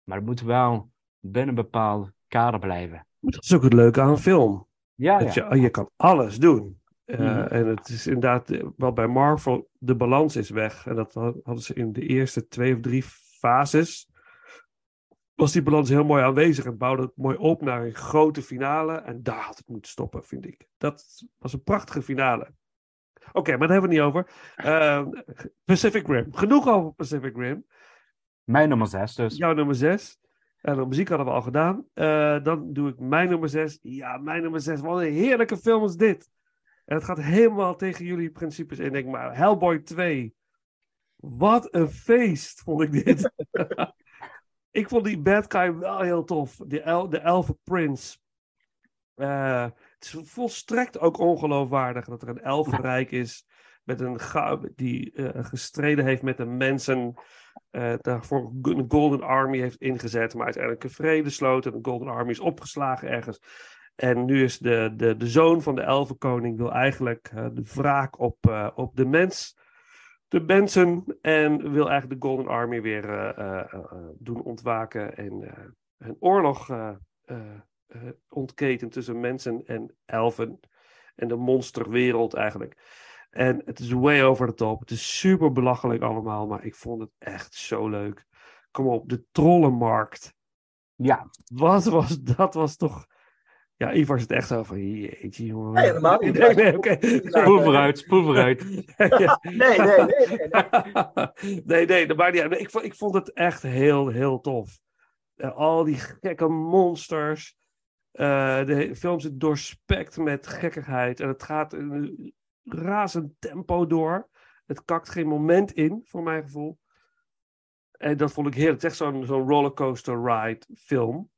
Speaker 3: Maar het moet wel binnen een bepaald kader blijven.
Speaker 5: Dat is ook het leuke aan een film.
Speaker 3: Ja,
Speaker 5: Dat
Speaker 3: ja.
Speaker 5: je, je kan alles doen. Eh,
Speaker 3: Mhm.
Speaker 5: En het is inderdaad, eh, wat bij Marvel, de balans is weg. En dat had- hadden ze in de eerste twee of drie fases. Was die balans heel mooi aanwezig en bouwde het mooi op naar een grote finale. En daar had het moeten stoppen, vind ik. Dat was een prachtige finale. Oké, maar daar hebben we het niet over. Eh, Pacific Rim. Genoeg over Pacific Rim.
Speaker 3: Mijn nummer 6 dus.
Speaker 5: Jouw nummer 6. En de muziek hadden we al gedaan. Eh, dan doe ik mijn nummer 6. Ja, mijn nummer 6. Wat een heerlijke film is dit. En het gaat helemaal tegen jullie principes in. Denk maar, Hellboy 2. Wat een feest, vond ik dit. ik vond die bad guy wel heel tof. De, el de Elfen. Eh, het is volstrekt ook ongeloofwaardig dat er een elfenrijk is. Met een die eh, gestreden heeft met de mensen. eh, daarvoor een Golden Army heeft ingezet, maar uiteindelijk een vrede sloot. En de Golden Army is opgeslagen ergens. En nu is de, de, de zoon van de Elfenkoning wil eigenlijk eh, de wraak op, op de mens, de mensen. En wil eigenlijk de Golden Army weer doen ontwaken. En een oorlog ontketen tussen mensen en elfen. En de monsterwereld eigenlijk. En het is way over the top. Het is super belachelijk allemaal, maar ik vond het echt zo leuk. Kom op, de trollenmarkt.
Speaker 3: Ja,
Speaker 5: Wat was dat? Was toch. Ja, Ivar zit echt zo van. Jeetje, jongen.
Speaker 4: Nee, helemaal niet.
Speaker 5: Nee, nee, oké.
Speaker 3: spoel vooruit, spoel vooruit.
Speaker 4: Nee, nee, nee. nee, nee.
Speaker 5: nee, nee, dat maakt niet uit. Ik vond, ik vond het echt heel, heel tof. Eh, al die gekke monsters. Eh, de film zit doorspekt met gekkigheid. En het gaat een razend tempo door. Het kakt geen moment in, voor mijn gevoel. En dat vond ik heerlijk. Het is echt zo'n rollercoaster ride film.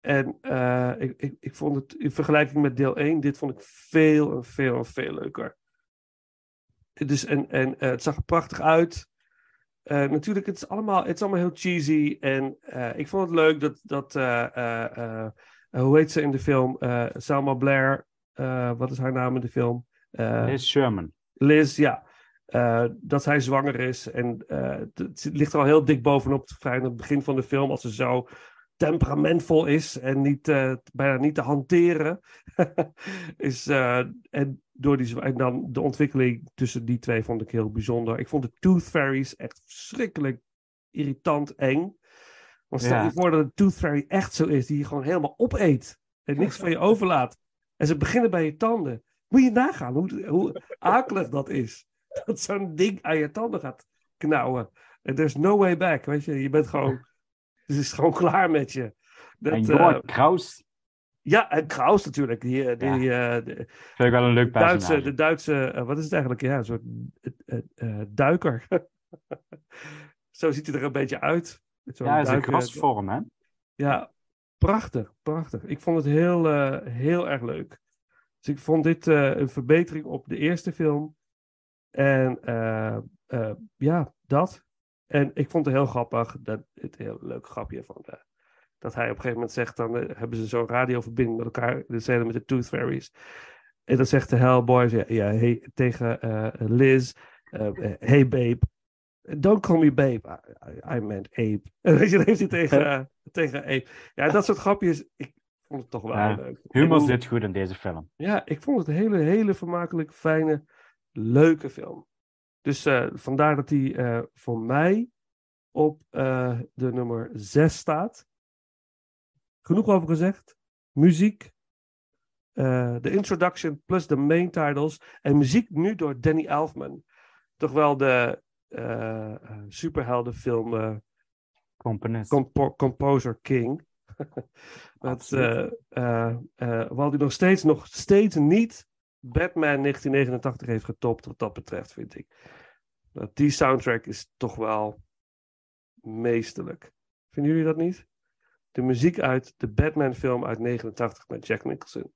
Speaker 5: En eh, ik, ik, ik vond het in vergelijking met deel 1, dit vond ik veel en veel en veel leuker. Dus, en en eh, het zag er prachtig uit. Eh, natuurlijk, het is, allemaal, het is allemaal heel cheesy. En ik vond het leuk dat, dat hoe heet ze in de film? Selma Blair, wat is haar naam in de film? Eh,
Speaker 3: Liz Sherman.
Speaker 5: Liz, ja. Eh, dat zij zwanger is. En eh, het- ligt er al heel dik bovenop, vrij aan het begin van de film, als ze zo temperamentvol is en niet, bijna niet te hanteren. is, en, door die, en dan de ontwikkeling tussen die twee vond ik heel bijzonder. Ik vond de Tooth Fairies echt verschrikkelijk irritant eng. Want stel
Speaker 3: Ja.
Speaker 5: je voor dat een Tooth Fairy echt zo is, die je gewoon helemaal opeet en niks van je overlaat. En ze beginnen bij je tanden. Moet je nagaan hoe, hoe akelig dat is. Dat zo'n ding aan je tanden gaat knauwen. En there's no way back, weet je. Je bent gewoon... Het is gewoon klaar met je. Dat,
Speaker 3: En
Speaker 5: eh,
Speaker 3: Jorn Kraus
Speaker 5: ja, en Kraus natuurlijk. Die, eh, die, eh, de
Speaker 3: vind ik wel een leuk
Speaker 5: Duitse,
Speaker 3: personage.
Speaker 5: de Duitse eh, wat is het eigenlijk? Ja, een soort eh, eh, eh, duiker. Zo ziet hij er een beetje uit.
Speaker 3: Ja, is een krasvorm, hè?
Speaker 5: ja, prachtig, prachtig. Ik vond het heel, eh, heel erg leuk. Dus ik vond dit eh, een verbetering op de eerste film. En eh, eh, ja, dat. En ik vond het heel grappig, dat, het heel leuk grapje van dat hij op een gegeven moment zegt, dan hebben ze zo'n radioverbinding met elkaar, de scène met de Tooth Fairies. En dan zegt de Hellboy ja, ja, hey, tegen Liz, hey babe, don't call me babe, I, I- meant ape. En weet je, dan heeft hij tegen, tegen ape. Ja, dat soort grapjes, ik vond het toch wel
Speaker 3: Ja,
Speaker 5: leuk.
Speaker 3: Humor zit goed in deze film.
Speaker 5: ja, ik vond het een hele, hele vermakelijk, fijne, leuke film. Dus eh, vandaar dat hij eh, voor mij op eh, de nummer 6 staat. Genoeg over gezegd. Muziek. de introduction plus de main titles. En muziek nu door Danny Elfman. Toch wel de superheldenfilm Composer King. dat, eh eh eh, wat hij nog steeds, nog steeds niet Batman 1989 heeft getopt wat dat betreft, vind ik. Dat die soundtrack is toch wel meesterlijk. Vinden jullie dat niet? De muziek uit de Batman film uit 89 met Jack Nicholson.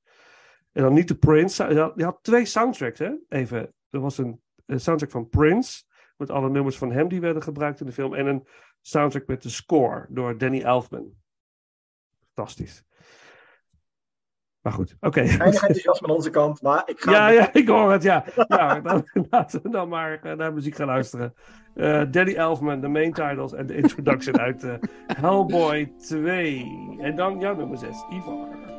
Speaker 5: En dan niet de Prince. Je had, had twee soundtracks, hè? Even. Er was een, een soundtrack van Prince. Met alle nummers van hem die werden gebruikt in de film. En een soundtrack met de score door Danny Elfman. Fantastisch. Maar goed, oké.
Speaker 4: Weinig enthousiasme aan onze kant, maar ik ga...
Speaker 5: Ja, ja, ik hoor het, ja. ja dan, laten we dan maar eh, naar muziek gaan luisteren. Eh, Danny Elfman, de main titles en de introduction uit eh, Hellboy 2. En dan jouw nummer 6, Ivar.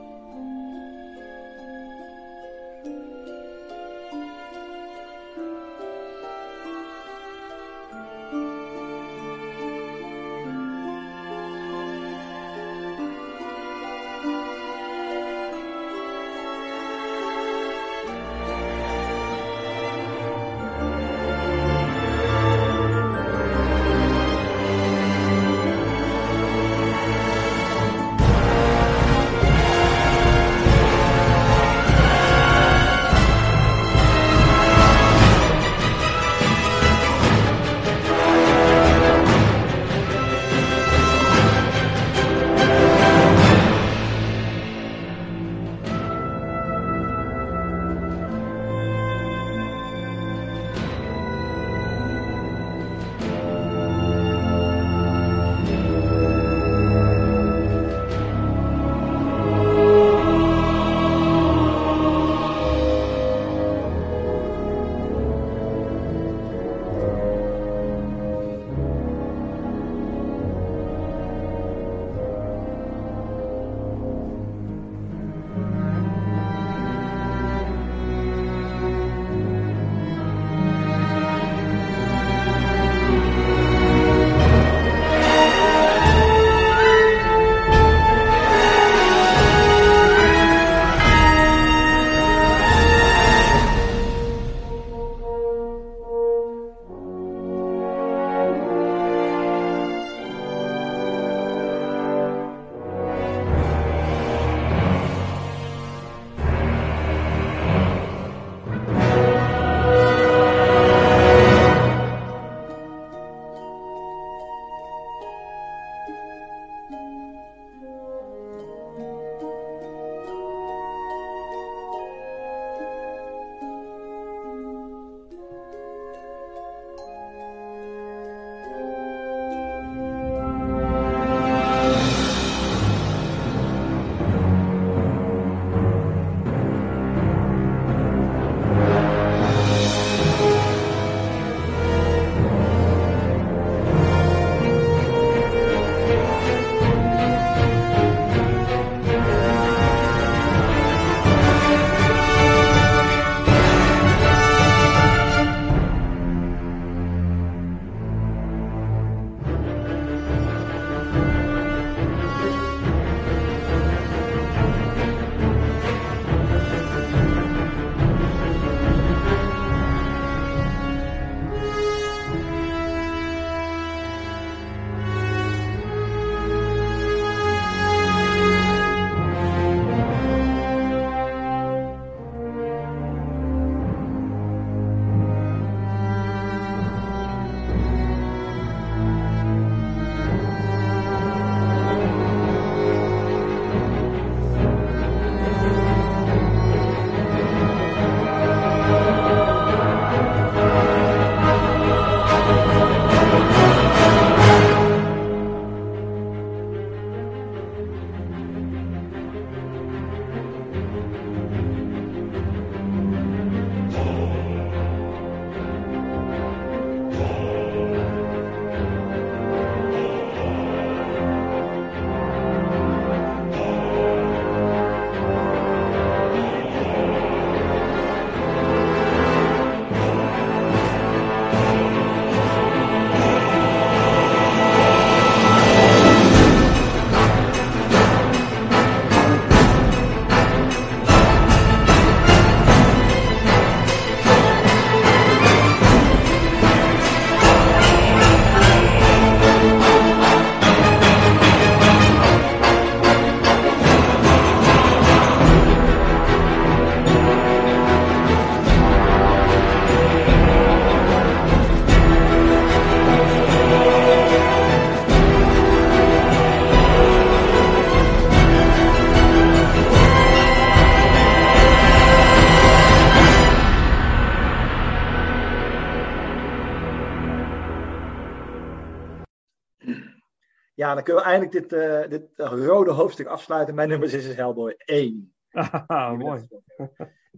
Speaker 4: Ja, dan kunnen we eindelijk dit, eh, dit rode hoofdstuk afsluiten. Mijn nummer 6 is Hellboy 1.
Speaker 5: Haha, mooi.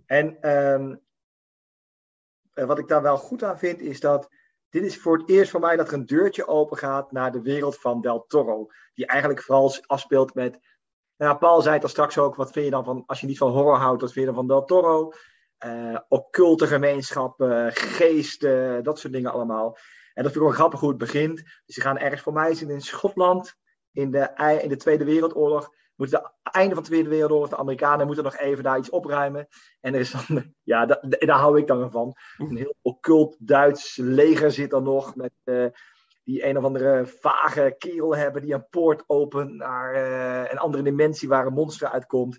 Speaker 4: En ehm, eh, wat ik daar wel goed aan vind, is dat dit is voor het eerst voor mij dat er een deurtje open gaat naar de wereld van Del Toro. Die eigenlijk vooral afspeelt met. Nou, Paul zei het al straks ook. Wat vind je dan van. Als je niet van horror houdt, wat vind je dan van Del Toro? Eh occulte gemeenschappen, geesten, dat soort dingen allemaal. En dat vind ik wel grappig hoe het begint. Dus ze gaan ergens voor mij zitten in Schotland. In de, in de Tweede Wereldoorlog. Moeten de einde van de Tweede Wereldoorlog. De Amerikanen moeten nog even daar iets opruimen. En er is dan. Ja, da- da- daar hou ik dan van. Een heel occult Duits leger zit er nog. Met, eh, die een of andere vage kerel hebben. Die een poort opent naar eh, een andere dimensie waar een monster uitkomt.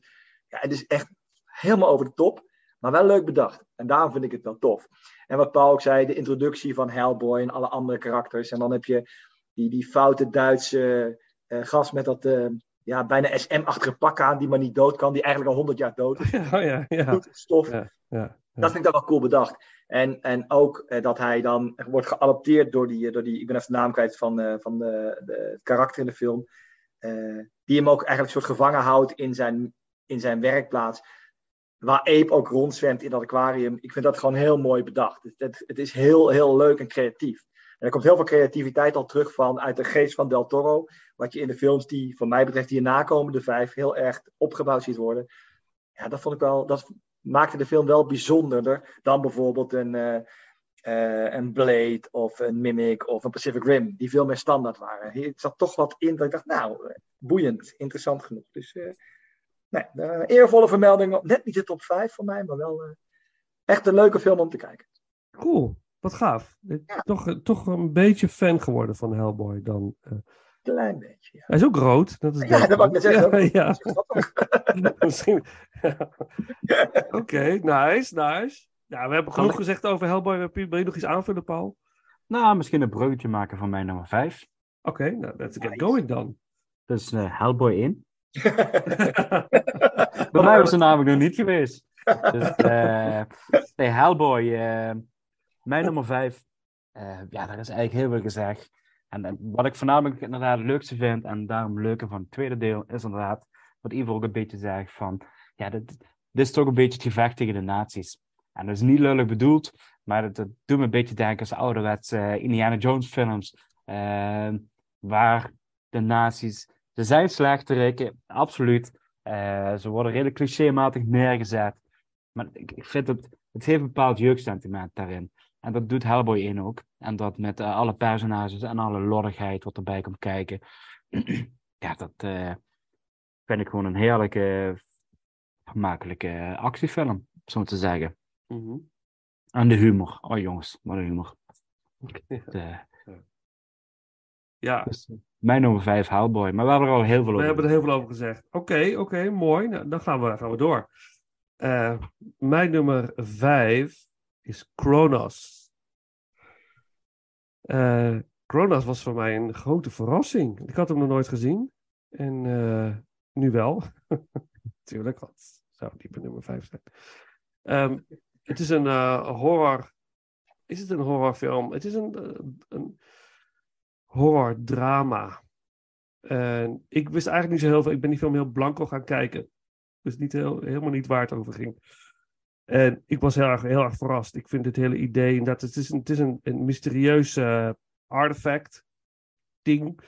Speaker 4: Ja, het is echt helemaal over de top. Maar wel leuk bedacht. En daarom vind ik het wel tof. En wat Paul ook zei, de introductie van Hellboy en alle andere karakters. En dan heb je die, die foute Duitse eh, gast met dat eh, ja, bijna SM-achtige pak aan, die maar niet dood kan, die eigenlijk al 100 jaar dood is.
Speaker 5: Ja, ja, ja.
Speaker 4: Bloedstof.
Speaker 5: Ja, ja.
Speaker 4: Dat vind ik dan wel cool bedacht. En, en ook eh, dat hij dan wordt geadopteerd door die, door die ik ben even de naam kwijt van, van de, de, het karakter in de film. die hem ook eigenlijk een soort gevangen houdt in zijn, in zijn werkplaats. Waar Ape ook rondzwemt in dat aquarium. Ik vind dat gewoon heel mooi bedacht. Het, het, is heel, heel leuk en creatief. En er komt heel veel creativiteit al terug van uit de geest van Del Toro. Wat je in de films die, van mij betreft, hierna komen, de vijf, heel erg opgebouwd ziet worden. Ja, dat vond ik wel. Dat maakte de film wel bijzonderder dan bijvoorbeeld een, eh, eh, een Blade of een Mimic of een Pacific Rim, die veel meer standaard waren. Hier zat toch wat in dat ik dacht, nou, eh, boeiend, interessant genoeg. Dus nee, eh, eervolle vermelding, net niet de top 5 voor mij, maar wel eh, echt een leuke film om te kijken.
Speaker 5: Cool, wat gaaf. Ik ben toch, toch een beetje fan geworden van Hellboy dan. eh.
Speaker 4: Klein beetje. Ja,
Speaker 5: Hij is ook rood. Dat is
Speaker 4: ja dat wou ik net zeggen.
Speaker 5: Ja,
Speaker 4: Ja.
Speaker 5: ja. Misschien. Oké, nice, nice. Ja, we hebben genoeg gezegd over Hellboy. Wil je nog iets aanvullen, Paul?
Speaker 3: Nou, misschien een bruggetje maken van mijn nummer 5.
Speaker 5: Oké, nou, let's get
Speaker 4: Nice.
Speaker 5: going dan.
Speaker 3: Dus eh, Hellboy 1. Bij mij was er namelijk nog niet geweest. Dus eh nee, Hellboy, eh, mijn nummer 5. ja, daar is eigenlijk heel veel gezegd. En, wat ik voornamelijk inderdaad het leukste vind, en daarom het leuke van het tweede deel, is inderdaad wat Ivo ook een beetje zegt van, ja, dit, dit is toch een beetje het gevecht tegen de nazi's. En dat is niet lullig bedoeld, maar het doet me een beetje denken aan de ouderwetse eh, Indiana Jones films, eh, waar de nazi's, ze zijn slechterikken, absoluut. Eh, ze worden redelijk clichématig neergezet. Maar ik, ik vind het, het heeft een bepaald jeugdsentiment daarin. En dat doet Hellboy 1 ook. En dat met eh, alle personages en alle lordigheid wat erbij komt kijken. ja, dat eh, vind ik gewoon een heerlijke, vermakelijke actiefilm, zo te zeggen.
Speaker 5: Mhm.
Speaker 3: En de humor. Oh jongens, wat een humor. De,
Speaker 5: Ja,
Speaker 3: dus, mijn nummer 5, Hellboy. Maar we hebben er al heel veel
Speaker 5: we
Speaker 3: over.
Speaker 5: hebben er heel veel over gezegd. Oké, oké, mooi. Nou, dan gaan we, gaan we door. Eh, mijn nummer 5 is Kronos. Eh Kronos was voor mij een grote verrassing. Ik had hem nog nooit gezien. En eh, nu wel. Tuurlijk, het zou diep in nummer 5 zijn. Ehm, het is een horror. Is het een horrorfilm? Het is een, eh, een horror-drama. En ik wist eigenlijk niet zo heel veel. Ik ben die film heel blanco gaan kijken. Dus niet heel, helemaal niet waar het over ging. En ik was heel erg, heel erg verrast. Ik vind het hele idee dat het is een, het is een, een mysterieus eh, artefact ding.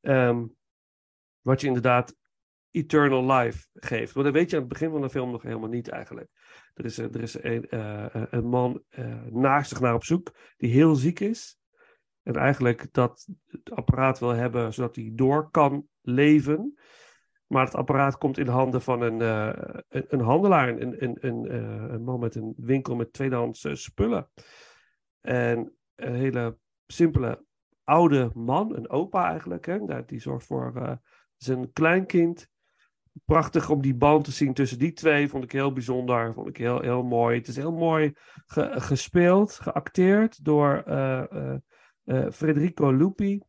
Speaker 5: ehm, wat je inderdaad eternal life geeft. Dat weet je aan het begin van de film nog helemaal niet eigenlijk. Er is, er is een, eh, een man uh, naastig naar op zoek die heel ziek is. En eigenlijk dat het apparaat wil hebben zodat hij door kan leven. Maar het apparaat komt in handen van een, uh, een, een, handelaar, een, een, een, een, man met een winkel met tweedehands uh, spullen. En een hele simpele oude man, een opa eigenlijk, hè, die zorgt voor zijn kleinkind. Prachtig om die band te zien tussen die twee, vond ik heel bijzonder, vond ik heel, heel mooi. Het is heel mooi ge, gespeeld, geacteerd door uh, Federico Lupi.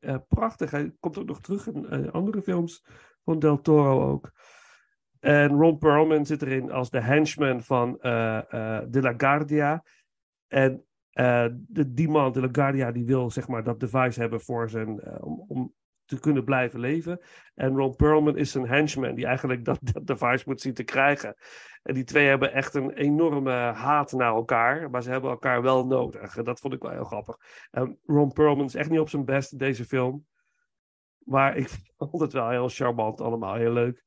Speaker 5: Uh, prachtig. Hij komt ook nog terug in uh, andere films van Del Toro ook. En Ron Perlman zit erin als de henchman van De La Guardia. En Eh, de Demand de LaGuardia die wil zeg maar dat device hebben voor zijn, eh, om, om te kunnen blijven leven. En Ron Perlman is een henchman die eigenlijk dat, dat device moet zien te krijgen. En die twee hebben echt een enorme haat naar elkaar, maar ze hebben elkaar wel nodig. Dat vond ik wel heel grappig. En Ron Perlman is echt niet op zijn best in deze film. Maar ik vond het wel heel charmant allemaal, heel leuk.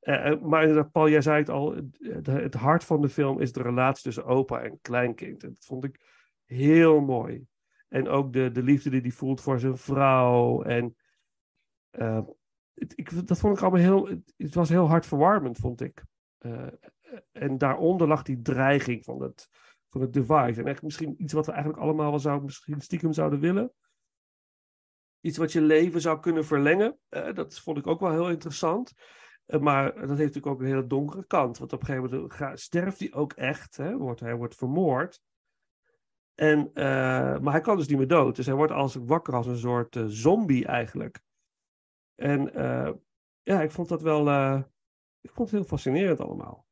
Speaker 5: Eh, eh, maar Paul, jij zei het al, het, het hart van de film is de relatie tussen opa en kleinkind. En dat vond ik heel mooi. En ook de, de liefde die hij voelt voor zijn vrouw. En eh, het, ik, dat vond ik allemaal heel, het, was heel hartverwarmend, vond ik. Eh, en daaronder lag die dreiging van het, van het device. En echt misschien iets wat we eigenlijk allemaal wel zouden, misschien stiekem zouden willen. Iets wat je leven zou kunnen verlengen. Eh, dat vond ik ook wel heel interessant. Maar dat heeft natuurlijk ook een hele donkere kant. Want op een gegeven moment sterft hij ook echt. Hè? Wordt, hij wordt vermoord. En, maar hij kan dus niet meer dood. Dus hij wordt als, wakker als een soort zombie eigenlijk. En eh, ja, ik vond dat wel... eh, ik vond het heel fascinerend allemaal.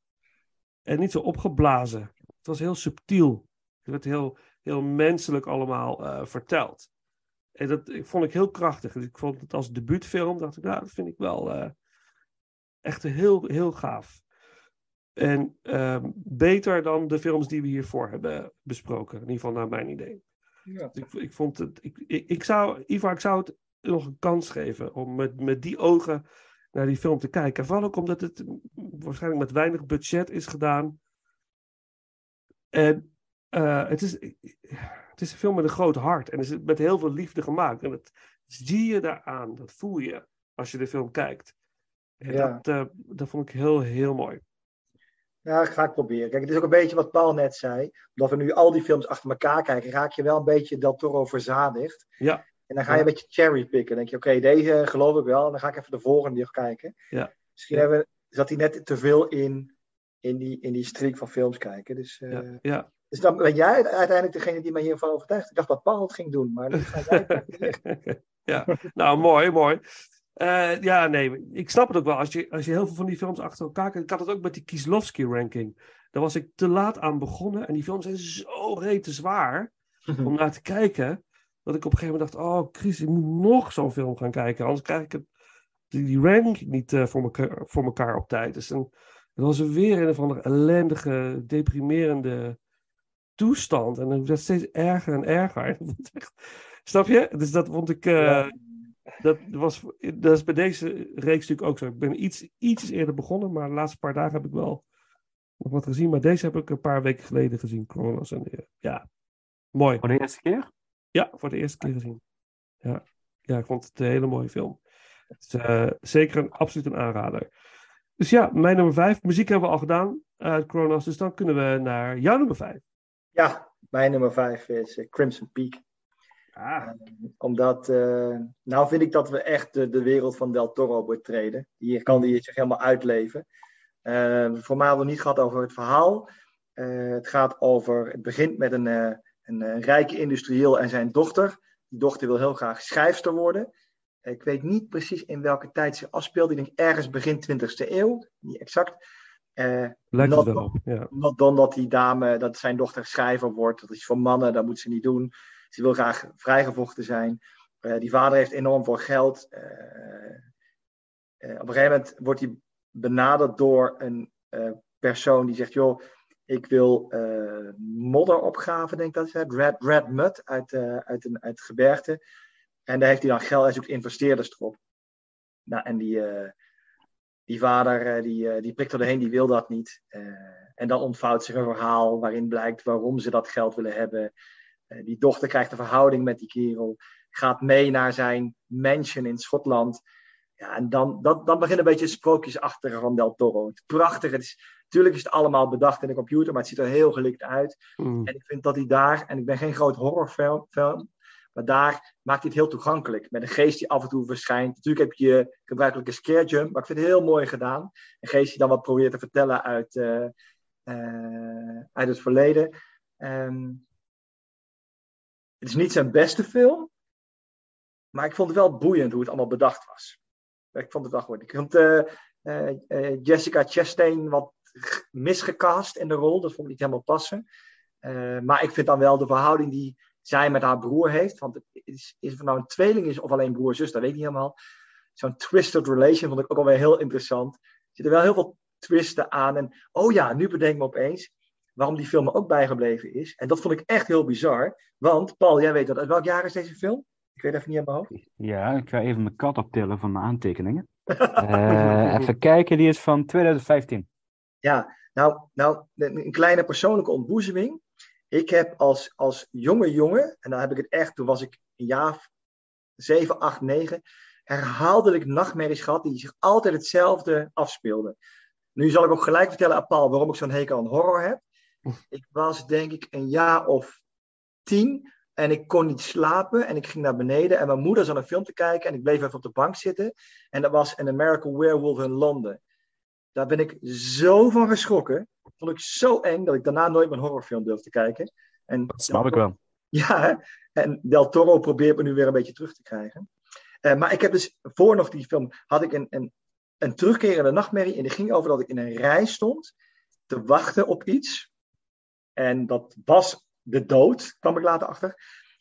Speaker 5: En niet zo opgeblazen. Het was heel subtiel. Het werd heel, heel menselijk allemaal eh, verteld. En dat ik, vond ik heel krachtig. Dus ik vond het als debuutfilm, dacht ik, nou, dat vind ik wel echt heel, heel gaaf. En ehm, beter dan de films die we hiervoor hebben besproken. In ieder geval naar mijn idee.
Speaker 4: Ja.
Speaker 5: Ik, ik vond het, ik, ik, ik zou, Ivar, ik zou het nog een kans geven om met, met die ogen naar die film te kijken. Vooral ook omdat het waarschijnlijk met weinig budget is gedaan. En eh, het, is, het is een film met een groot hart. En het is met heel veel liefde gemaakt. En dat zie je daaraan. Dat voel je als je de film kijkt. En
Speaker 4: Ja.
Speaker 5: dat, eh, dat vond ik heel, heel mooi.
Speaker 4: Ja, dat ga ik proberen. Kijk, het is ook een beetje wat Paul net zei. Omdat we nu al die films achter elkaar kijken, raak je wel een beetje Del Toro verzadigd.
Speaker 5: Ja.
Speaker 4: En dan ga je een beetje cherrypicken. Dan denk je, oké, deze geloof ik wel. En dan ga ik even de volgende nog kijken.
Speaker 5: Ja.
Speaker 4: Misschien
Speaker 5: Ja.
Speaker 4: hebben, zat hij net te veel in, in, die, in die streak van films kijken. Dus, eh,
Speaker 5: Ja, ja.
Speaker 4: dus dan ben jij uiteindelijk degene die mij hiervan overtuigt. Ik dacht dat Paul het ging doen, maar dat ga jij
Speaker 5: ja, nou mooi, mooi. Eh, ja, nee, ik snap het ook wel. Als je, als je heel veel van die films achter elkaar kijkt. Ik had het ook met die Kieslowski-ranking. Daar was ik te laat aan begonnen. En die films zijn zo rete zwaar om naar te kijken. Dat ik op een gegeven moment dacht: Oh, Chris, ik moet nog zo'n film gaan kijken. Anders krijg ik het, die, die ranking niet eh, voor, elkaar, voor elkaar op tijd. Dus dan, dan was er weer een of andere ellendige, deprimerende toestand. En dan werd het steeds erger en erger. Snap je? Dus dat vond ik. eh,
Speaker 4: Ja.
Speaker 5: dat, was, dat is bij deze reeks natuurlijk ook zo. Ik ben iets, iets eerder begonnen, maar de laatste paar dagen heb ik wel nog wat gezien. Maar deze heb ik een paar weken geleden gezien, Kronos. En, eh, ja, mooi.
Speaker 3: Voor de eerste keer?
Speaker 5: Ja, voor de eerste keer gezien. Ja, ja ik vond het een hele mooie film. Eh, zeker een, absoluut een aanrader. Dus ja, mijn nummer vijf. Muziek hebben we al gedaan uit Kronos. Dus dan kunnen we naar jouw nummer vijf.
Speaker 4: Ja, mijn nummer vijf is eh, Crimson Peak.
Speaker 5: Ah,
Speaker 4: Omdat, eh, nou vind ik dat we echt de, de wereld van Del Toro betreden. Hier kan hij zich helemaal uitleven. Eh voor mij hadden we niet gehad over het verhaal. Eh, het gaat over, het begint met een, eh, een, eh, rijke industrieel en zijn dochter. Die dochter wil heel graag schrijfster worden. Ik weet niet precies in welke tijd ze afspeelt. Ik denk ergens begin 20e eeuw, niet exact. Eh,
Speaker 5: lijkt
Speaker 4: Not-
Speaker 5: wel. Ja.
Speaker 4: not dan dat die dame, dat zijn dochter schrijver wordt. Dat is voor mannen, dat moet ze niet doen. Ze wil graag vrijgevochten zijn. Eh, die vader heeft enorm veel geld. Op een gegeven moment wordt hij benaderd door een persoon die zegt: Joh, ik wil eh, modder opgraven, denk ik dat is. Red, red mud uit, eh, uit, een, uit het gebergte. En daar heeft hij dan geld, hij zoekt investeerders erop. Nou, en die, eh, die vader eh, die, eh, die prikt er doorheen, die wil dat niet. Eh, en dan ontvouwt zich een verhaal waarin blijkt waarom ze dat geld willen hebben. Eh, die dochter krijgt een verhouding met die kerel. Gaat mee naar zijn mansion in Schotland. Ja, en dan, dat, dan begint een beetje het sprookjesachtige van Del Toro. Het prachtige. Het is, natuurlijk is het allemaal bedacht in de computer, maar het ziet er heel gelikt uit.
Speaker 5: Mm.
Speaker 4: En ik vind dat hij daar, en ik ben geen groot horrorfilm, film, maar daar maakt hij het heel toegankelijk. Met een geest die af en toe verschijnt. Natuurlijk heb je je gebruikelijke scare jump, maar ik vind het heel mooi gedaan. Een geest die dan wat probeert te vertellen uit, eh, eh, uit het verleden. Ehm, het is niet zijn beste film, maar ik vond het wel boeiend hoe het allemaal bedacht was. Ik vond het wel goed. Ik vond eh, eh, eh, Jessica Chastain wat misgecast in de rol. Dat vond ik niet helemaal passen. Maar ik vind dan wel de verhouding die zij met haar broer heeft. Want is, is het nou een tweeling is of alleen broer-zus, dat weet ik niet helemaal. Zo'n twisted relation vond ik ook alweer heel interessant. Er zitten wel heel veel twisten aan. En oh ja, nu bedenk ik me opeens waarom die film ook bijgebleven is. En dat vond ik echt heel bizar. Want, Paul, jij weet dat. Uit welk jaar is deze film? Ik weet even niet aan mijn hoofd.
Speaker 3: Ja, ik ga even mijn kat optillen van mijn aantekeningen. Eh, even kijken, die is van 2015.
Speaker 4: Ja, nou, nou een een kleine persoonlijke ontboezeming. Ik heb als, als jonge jongen, en dan heb ik het echt, toen was ik een jaar 7, 8, 9, herhaaldelijk nachtmerries gehad die zich altijd hetzelfde afspeelden. Nu zal ik ook gelijk vertellen aan Paul waarom ik zo'n hekel aan horror heb. Ik was denk ik een jaar of tien en ik kon niet slapen en ik ging naar beneden en mijn moeder zat een film te kijken en ik bleef even op de bank zitten. En dat was An American Werewolf in Londen. Daar ben ik zo van geschrokken. Vond ik zo eng dat ik daarna nooit meer een horrorfilm durfde te kijken. En
Speaker 3: Dat snap ik wel.
Speaker 4: ja, en Del Toro probeert me nu weer een beetje terug te krijgen. Eh, maar ik heb dus voor nog die film, had ik een, een, een terugkerende nachtmerrie. En die ging over dat ik in een rij stond te wachten op iets. En dat was de dood, kwam ik later achter.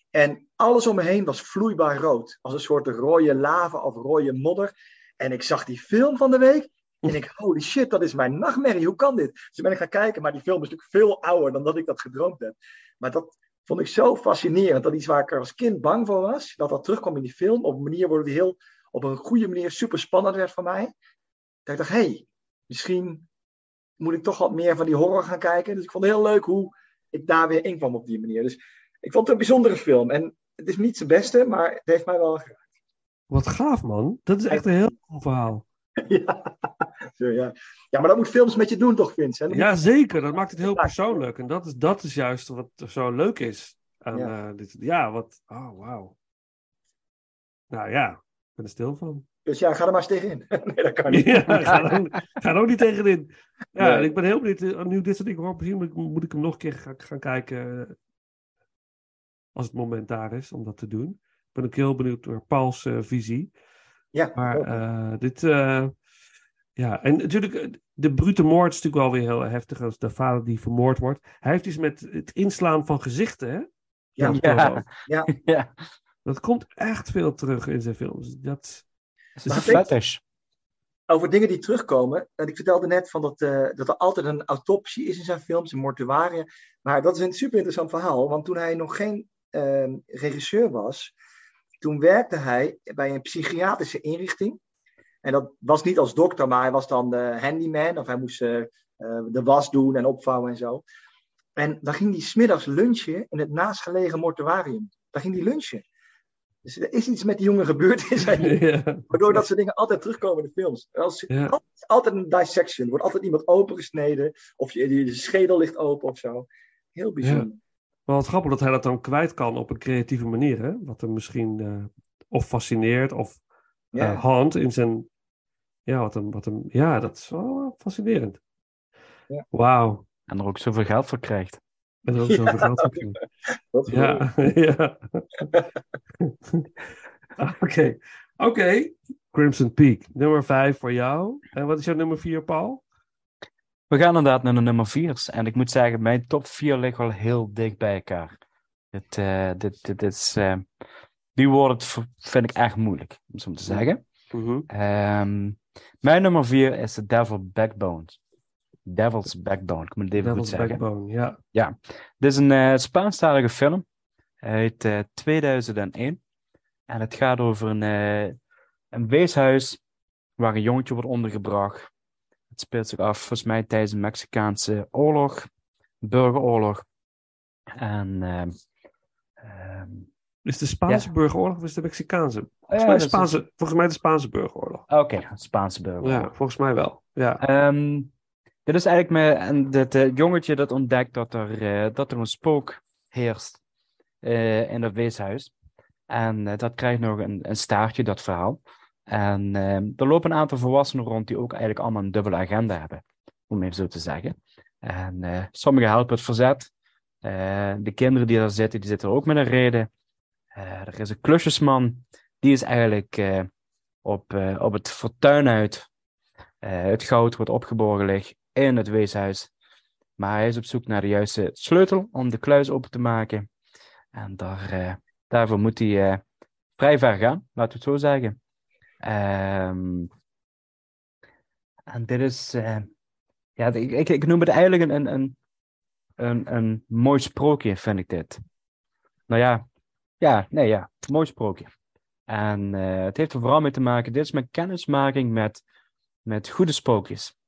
Speaker 4: En alles om me heen was vloeibaar rood. Als een soort rode lava of rode modder. En ik zag die film van de week. En ik, holy shit, dat is mijn nachtmerrie. Hoe kan dit? Dus ben ik gaan kijken, maar die film is natuurlijk veel ouder dan dat ik dat gedroomd heb. Maar dat vond ik zo fascinerend. Dat iets waar ik als kind bang voor was, dat dat terugkwam in die film. Op een manier waardoor die heel, op een goede manier super spannend werd voor mij. Dat ik dacht, hé, hey, misschien moet ik toch wat meer van die horror gaan kijken. Dus ik vond het heel leuk hoe ik daar weer in kwam op die manier. Dus ik vond het een bijzondere film. En het is niet zijn beste, maar het heeft mij wel geraakt.
Speaker 5: Wat gaaf, man. Dat is echt een heel cool verhaal.
Speaker 4: ja. Ja. ja, maar dat moet films met je doen toch, Vincent?
Speaker 5: Ja, zeker. Dat maakt het heel persoonlijk. En dat is, dat is juist wat zo leuk is. Aan,
Speaker 4: Ja.
Speaker 5: ja. dit, ja, wat. Oh, wauw. Nou ja, ik ben er stil van.
Speaker 4: Dus ja, ga er maar eens tegenin. nee, dat kan niet.
Speaker 5: Ja, ga, er ook, ga er ook niet tegenin. Ja,
Speaker 4: Nee.
Speaker 5: ik ben heel benieuwd. eh, Nu dit soort dingen hoor, misschien moet ik, moet ik hem nog een keer gaan, gaan kijken. eh, Als het moment daar is om dat te doen. Ik ben ook heel benieuwd door Pauls eh, visie.
Speaker 4: Ja,
Speaker 5: Maar eh, dit. eh, ja, en natuurlijk, de brute moord is natuurlijk wel weer heel heftig als de vader die vermoord wordt. Hij heeft iets met het inslaan van gezichten, hè?
Speaker 4: Ja.
Speaker 3: Ja.
Speaker 4: ja.
Speaker 5: Dat komt echt veel terug in zijn films. Dat,
Speaker 3: Het is een fetish.
Speaker 4: over dingen die terugkomen. En ik vertelde net van dat, eh, dat er altijd een autopsie is in zijn films, een mortuaria. Maar dat is een super interessant verhaal. Want toen hij nog geen ehm, regisseur was, toen werkte hij bij een psychiatrische inrichting. En dat was niet als dokter, maar hij was dan de handyman. Of hij moest eh, eh, de was doen en opvouwen en zo. En dan ging hij smiddags lunchen in het naastgelegen mortuarium. Daar ging hij lunchen. Dus er is iets met die jongen gebeurd in zijn leven.
Speaker 5: ja.
Speaker 4: Waardoor dat soort dingen altijd terugkomen in de films. Als,
Speaker 5: Ja.
Speaker 4: altijd, altijd een dissection. Er wordt altijd iemand opengesneden. Of je, je schedel ligt open of zo. Heel bijzonder.
Speaker 5: Maar wat grappig dat hij dat dan kwijt kan op een creatieve manier, hè? Wat hem misschien eh, of fascineert of
Speaker 4: Ja.
Speaker 5: eh hand in zijn. Ja, wat hem, wat hem, ja, dat is wel fascinerend.
Speaker 4: Ja.
Speaker 5: Wauw.
Speaker 3: En er ook zoveel geld voor krijgt.
Speaker 5: En er ook zoveel geld.
Speaker 4: Dat is
Speaker 5: Ja, ja. Oké, oké. Crimson Peak, nummer 5 voor jou. En wat is jouw nummer 4, Paul?
Speaker 3: We gaan inderdaad naar de nummer 4. En ik moet zeggen, mijn top 4 liggen wel heel dicht bij elkaar. Dit, eh, dit, dit, is, eh, die v- vind ik echt moeilijk, om zo te zeggen.
Speaker 5: Mhm.
Speaker 3: Ehm, mijn nummer 4 is The Devil Backbone. Devil's Backbone, ik moet het even
Speaker 5: Devil's
Speaker 3: goed zeggen.
Speaker 5: Backbone, ja.
Speaker 3: Dit is een eh Spaanstalige film uit eh, 2001. En het gaat over een, eh, een weeshuis waar een jongetje wordt ondergebracht. Het speelt zich af volgens mij tijdens de Mexicaanse oorlog, burgeroorlog. En ehm, ehm,
Speaker 5: Is de Spaanse burgeroorlog of is de Mexicaanse? Volgens,
Speaker 3: ja,
Speaker 5: mij, de Spaanse, volgens mij de Spaanse burgeroorlog.
Speaker 3: Oké, Spaanse burgeroorlog.
Speaker 5: Ja, volgens mij wel. Ja.
Speaker 3: Ehm, dit is eigenlijk en dit eh, jongetje dat ontdekt dat er, eh, dat er een spook heerst eh, in dat weeshuis. En dat krijgt nog een, een staartje, dat verhaal. En er lopen een aantal volwassenen rond die ook eigenlijk allemaal een dubbele agenda hebben, om even zo te zeggen. En sommigen helpen het verzet. De kinderen die daar zitten, die zitten ook met een reden. Er is een klusjesman, die is eigenlijk op, op het fortuin uit. Het goud wordt opgeborgen ligt in het weeshuis. Maar hij is op zoek naar de juiste sleutel om de kluis open te maken. En daar, eh, daarvoor moet hij eh, vrij ver gaan, laten we het zo zeggen. Ehm, en dit is, eh, ja, ik, ik, noem het eigenlijk een, een, een, een mooi sprookje, vind ik dit. Nou ja, ja, nee, ja, mooi sprookje. En het heeft er vooral mee te maken, dit is mijn kennismaking met, met goede sprookjes.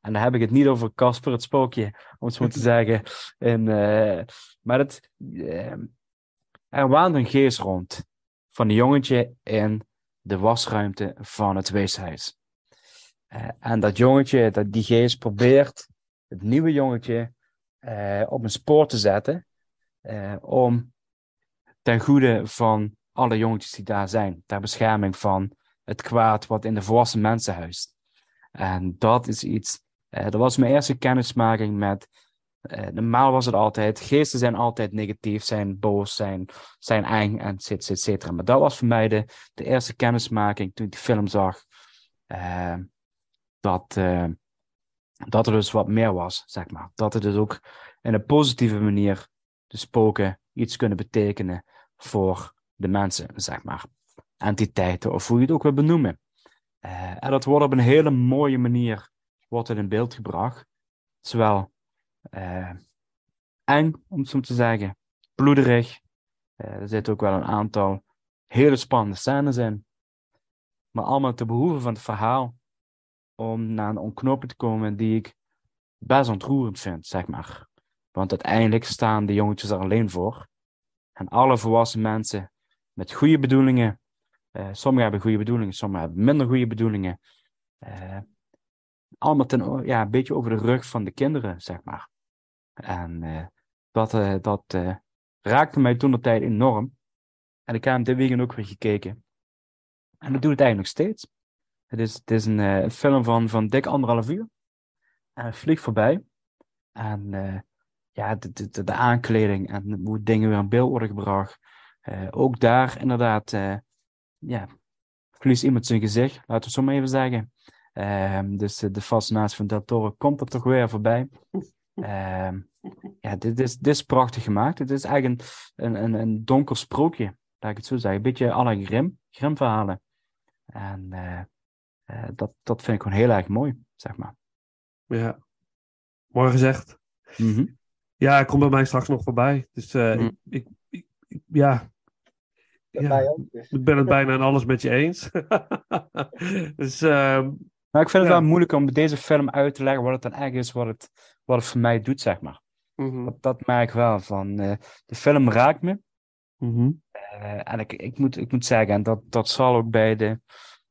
Speaker 3: En dan heb ik het niet over Casper het spookje, om het zo te zeggen. En, eh, maar het, eh, er waant een geest rond van een jongetje in de wasruimte van het weeshuis. Eh, en dat jongetje, dat, die geest probeert het nieuwe jongetje op een spoor te zetten om ten goede van alle jongetjes die daar zijn, ter bescherming van het kwaad wat in de volwassen mensen huist. En dat is iets, eh, dat was mijn eerste kennismaking met, eh, normaal was het altijd, geesten zijn altijd negatief, zijn boos, zijn, zijn eng, en et cetera. Maar dat was voor mij de, eerste kennismaking toen ik die film zag, eh, dat, dat er dus wat meer was, zeg maar. Dat er dus ook in een positieve manier de spoken iets kunnen betekenen voor de mensen, zeg maar. Entiteiten, of hoe je het ook wil benoemen. En dat wordt op een hele mooie manier wordt het in beeld gebracht. Zowel eh, eng, om het zo te zeggen, bloederig. Eh, er zitten ook wel een aantal hele spannende scènes in. Maar allemaal te behoeven van het verhaal om naar een ontknoping te komen die ik best ontroerend vind, zeg maar. Want uiteindelijk staan de jongetjes er alleen voor. En alle volwassen mensen met goede bedoelingen, eh, sommigen hebben goede bedoelingen, sommigen hebben minder goede bedoelingen. eh, allemaal ten, ja, een beetje over de rug van de kinderen, zeg maar. En eh, dat, eh, dat eh, raakte mij toen de tijd enorm. En ik heb hem dit weekend ook weer gekeken. En dat doe het eigenlijk nog steeds. Het is, het is een film van, van dik anderhalf uur. En het vliegt voorbij. En ja, de, de, de, de aankleding en hoe dingen weer in beeld worden gebracht. Ook daar inderdaad, ja, verliest iemand zijn gezicht, laten we het zo maar even zeggen. Ehm, dus de, de fascinatie van Del Toro komt er toch weer voorbij. Ehm, ja, dit is, dit is prachtig gemaakt. Het is eigenlijk een, een, een, donker sprookje, laat ik het zo zeggen. Een beetje à la Grim, Grim-verhalen. En eh, eh, dat, dat vind ik gewoon heel erg mooi, zeg maar.
Speaker 5: Ja, mooi gezegd.
Speaker 3: Mhm.
Speaker 5: Ja, hij komt bij mij straks nog voorbij. Dus eh,
Speaker 3: Mm.
Speaker 5: ik, ik, ja,
Speaker 4: ook. Dus.
Speaker 5: ik ben het bijna in alles met je eens. dus ehm,
Speaker 3: Maar ik vind het
Speaker 5: Ja.
Speaker 3: wel moeilijk om deze film uit te leggen wat het dan eigenlijk is, wat het, wat het voor mij doet, zeg maar.
Speaker 5: mhm,
Speaker 3: Dat, dat merk ik wel van. eh, de film raakt me.
Speaker 5: mhm.
Speaker 3: Eh, en ik, ik, moet, ik moet zeggen, en dat, dat zal ook bij de.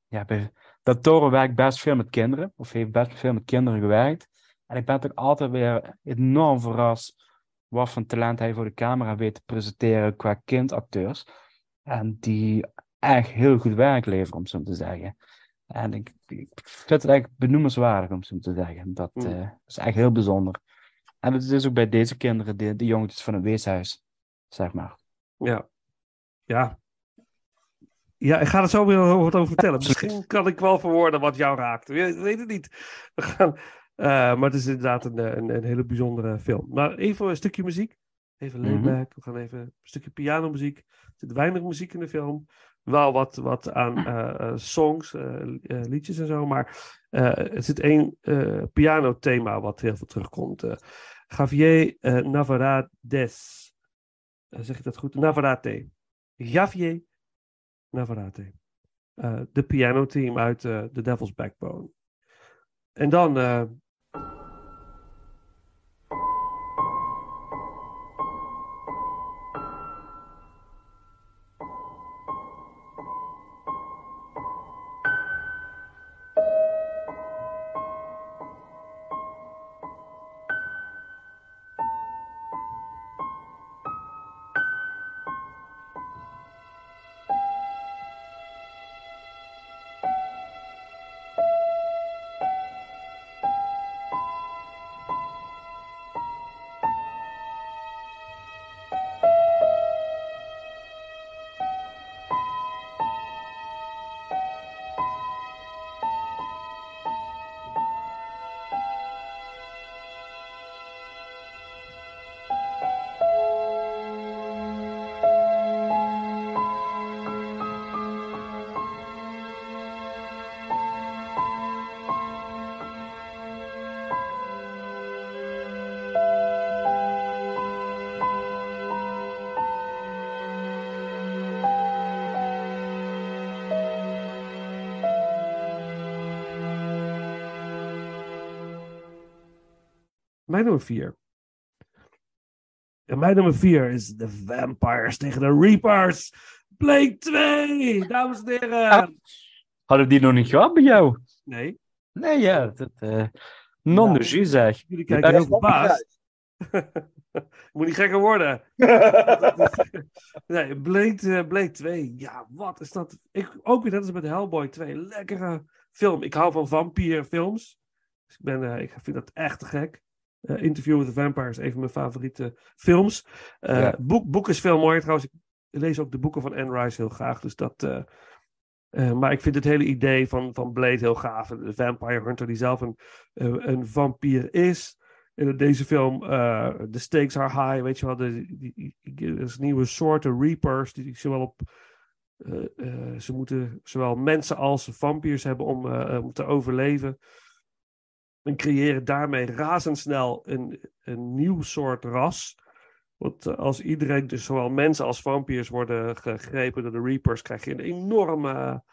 Speaker 3: Ja, bij, dat Toro werkt best veel met kinderen, of heeft best veel met kinderen gewerkt. En ik ben toch altijd weer enorm verrast wat voor talent hij voor de camera weet te presenteren qua kindacteurs. En die echt heel goed werk leveren, om zo te zeggen. En ik, ik vind het eigenlijk benoemenswaardig, om zo te zeggen. Dat
Speaker 5: Mm.
Speaker 3: eh, is echt heel bijzonder. En het is ook bij deze kinderen, de, de jongetjes van het weeshuis, zeg maar.
Speaker 5: Ja. Ja. Ja, ik ga er zo weer wat over vertellen. Misschien kan ik wel verwoorden wat jou raakt. Weet, weet het niet. We gaan, eh, maar het is inderdaad een, eh, een, een hele bijzondere film. Maar even een stukje muziek. Even layback. We gaan even een stukje pianomuziek. Er zit weinig muziek in de film. Wel wat, wat aan eh, eh, songs, eh, li- liedjes en zo. Maar er zit één pianothema wat heel veel terugkomt. Javier Navarrades. Eh, zeg ik dat goed? Navarrete. Javier Navarrete. Eh, de piano team uit The Devil's Backbone. En dan. Mijn nummer vier. En mijn nummer vier is de Vampires tegen de Reapers. Blake 2, dames en heren.
Speaker 3: Hadden we die nog niet gehad bij jou?
Speaker 5: Nee,
Speaker 3: Nee, ja. Dat, eh non de jus, zeg.
Speaker 5: jullie kijken heel verbaasd. Moet niet gekker worden. nee, Blade, eh, Blade 2. Ja, wat is dat? Ik, ook weer net als met Hellboy 2. Lekkere film. Ik hou van vampierfilms. Dus ik, ben, eh, ik vind dat echt te gek. Eh, Interview with the Vampire is een van mijn favoriete films.
Speaker 3: Ja.
Speaker 5: boek, boek is veel mooier trouwens. Ik lees ook de boeken van Anne Rice heel graag. Dus dat, eh, maar ik vind het hele idee van, van Blade heel gaaf. De Vampire Hunter die zelf een, een vampier is. In deze film, de stakes are high, weet je wel. De, die, die, die- er is nieuwe soorten Reapers die zowel op... ze moeten zowel mensen als vampiers hebben om, om te overleven. En creëren daarmee razendsnel een, een nieuw soort ras. Want eh, als iedereen, dus zowel mensen als vampiers worden gegrepen door de Reapers, krijg je een enorme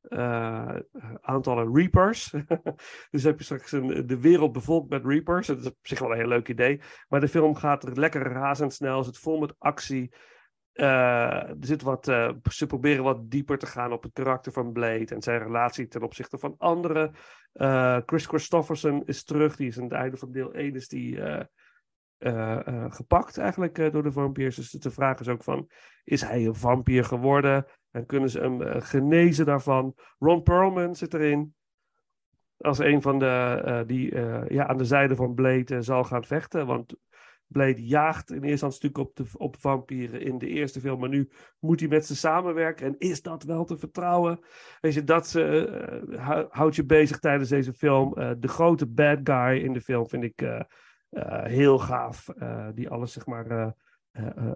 Speaker 5: eh, aantallen Reapers. dus heb je straks een, de wereld bevolkt met Reapers. Dat is op zich wel een heel leuk idee. Maar de film gaat er lekker razendsnel. Zit vol met actie. Eh, er zit wat, eh, ze proberen wat dieper te gaan op het karakter van Blade en zijn relatie ten opzichte van anderen. Eh, Chris Christofferson is terug. Die is aan het einde van deel 1 is die, gepakt eigenlijk door de vampiers. Dus de vraag is ook van, is hij een vampier geworden? En kunnen ze hem genezen daarvan? Ron Perlman zit erin. Als een van de die ja, aan de zijde van Blade zal gaan vechten. Want Blade jaagt in eerste instantie natuurlijk op, de, op vampieren in de eerste film. Maar nu moet hij met ze samenwerken. En is dat wel te vertrouwen? Weet je, dat hou- houdt je bezig tijdens deze film. Eh, de grote bad guy in de film vind ik eh, heel gaaf. Die alles zeg maar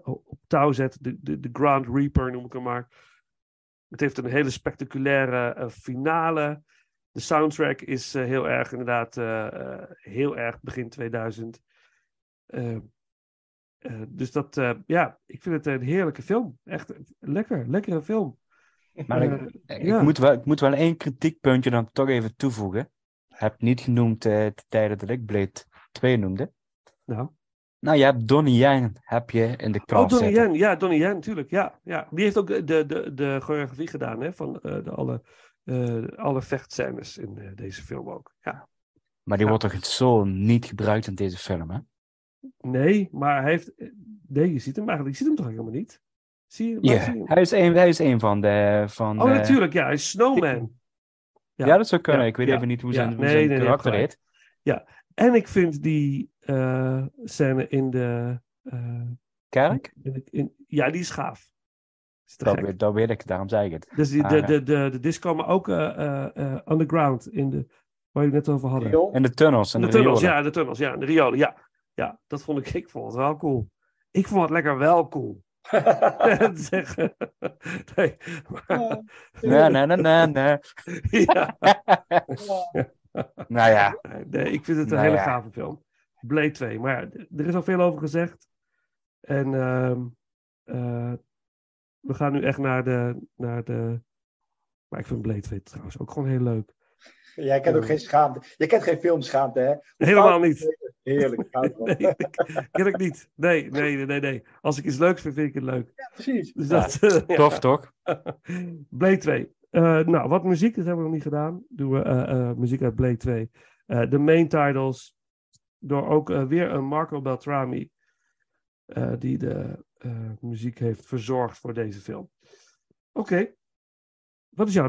Speaker 5: op touw zet. De, de, de Grand Reaper noem ik hem maar. Het heeft een hele spectaculaire finale. De soundtrack is heel erg inderdaad heel erg begin 2000. Eh, eh, dus dat, eh, ja, ik vind het een heerlijke film. Echt lekker, lekkere film.
Speaker 3: Maar
Speaker 5: Eh,
Speaker 3: ik, ik,
Speaker 5: ja.
Speaker 3: moet wel, ik moet wel één kritiekpuntje dan toch even toevoegen. Heb niet genoemd eh de tijden dat ik Blade 2 noemde.
Speaker 5: Nou.
Speaker 3: Nou, je hebt Donnie Yen heb je in de
Speaker 5: Oh,
Speaker 3: klas
Speaker 5: Donnie
Speaker 3: zitten.
Speaker 5: Yen, ja, Donnie Yen, natuurlijk. Ja, ja. Die heeft ook de, de, de, choreografie gedaan hè, van eh, de alle, eh, alle vechtscènes in eh, deze film ook. Ja.
Speaker 3: Maar die
Speaker 5: Ja.
Speaker 3: wordt toch zo niet gebruikt in deze film, hè?
Speaker 5: Nee, maar hij heeft. eh, Nee, je ziet hem eigenlijk. Je ziet hem toch helemaal niet? Zie je,
Speaker 3: Ja,
Speaker 5: zie je
Speaker 3: hij is een, hij is een van de... Van
Speaker 5: Oh,
Speaker 3: de-
Speaker 5: natuurlijk, ja, hij is Snowman.
Speaker 3: Ja,
Speaker 5: Ja.
Speaker 3: dat zou kunnen.
Speaker 5: Ja,
Speaker 3: Ik weet
Speaker 5: ja,
Speaker 3: even niet hoe
Speaker 5: ja.
Speaker 3: zijn, hoe
Speaker 5: Nee,
Speaker 3: zijn
Speaker 5: nee,
Speaker 3: karakter heet.
Speaker 5: En ik vind die eh, scène in de. eh,
Speaker 3: Kerk?
Speaker 5: in de- in- ja, die is gaaf. Is
Speaker 3: Dat weet, dat weet ik, daarom zei ik het.
Speaker 5: Dus die,
Speaker 3: Ah,
Speaker 5: de,
Speaker 3: ja.
Speaker 5: de, de, de disco, maar ook eh, eh, eh, underground, in de, waar je het net over hadden.
Speaker 3: En de tunnels en
Speaker 5: de
Speaker 3: de,
Speaker 5: tunnels,
Speaker 3: riolen.
Speaker 5: ja, de tunnels, ja, de riolen, ja. Ja, dat vond ik, ik vond het wel cool. Ik vond het lekker wel cool. Zeggen. nee, maar-
Speaker 3: Nee, nee, nee, nee, nee.
Speaker 5: ja,
Speaker 3: Nou ja,
Speaker 5: nee, ik vind het een
Speaker 3: Nou
Speaker 5: hele
Speaker 3: ja.
Speaker 5: gave film. Blade 2, maar er is al veel over gezegd. En ehm, eh, we gaan nu echt naar de, naar de... Maar ik vind Blade 2 trouwens ook gewoon heel leuk.
Speaker 4: Jij kent ook geen schaamte. Je kent geen filmschaamte, hè?
Speaker 5: Helemaal niet.
Speaker 4: Heerlijk.
Speaker 5: Nee, ken ik niet. Nee, nee, nee, nee, nee. Als ik iets leuks vind, vind ik het leuk.
Speaker 4: Ja, precies.
Speaker 5: Dus
Speaker 3: Ja,
Speaker 5: dat, ja.
Speaker 3: tof toch?
Speaker 5: Blade 2. Eh, nou, wat muziek, dat hebben we nog niet gedaan. Doen we eh, eh, muziek uit Blade 2. Eh, de main titles. Door ook weer een Marco Beltrami. eh, die de eh, muziek heeft verzorgd voor deze film. Oké. Wat is jouw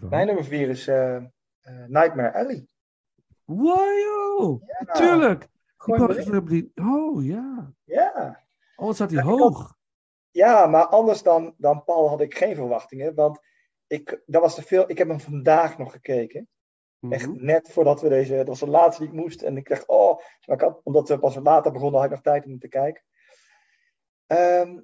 Speaker 4: Mijn nummer vier is eh, eh, Nightmare Alley.
Speaker 5: Wow,
Speaker 4: Ja,
Speaker 5: natuurlijk. Die... Oh, ja.
Speaker 4: Ja.
Speaker 5: Oh, wat staat hij hoog.
Speaker 4: Ja, maar anders dan, dan Paul had ik geen verwachtingen. Want ik, dat was te veel. Ik heb hem vandaag nog gekeken. Echt
Speaker 5: Mhm.
Speaker 4: net voordat we deze. Dat was de laatste die ik moest. En ik dacht, oh. Maar ik had, omdat we pas later begonnen, had ik nog tijd om te kijken. Ehm,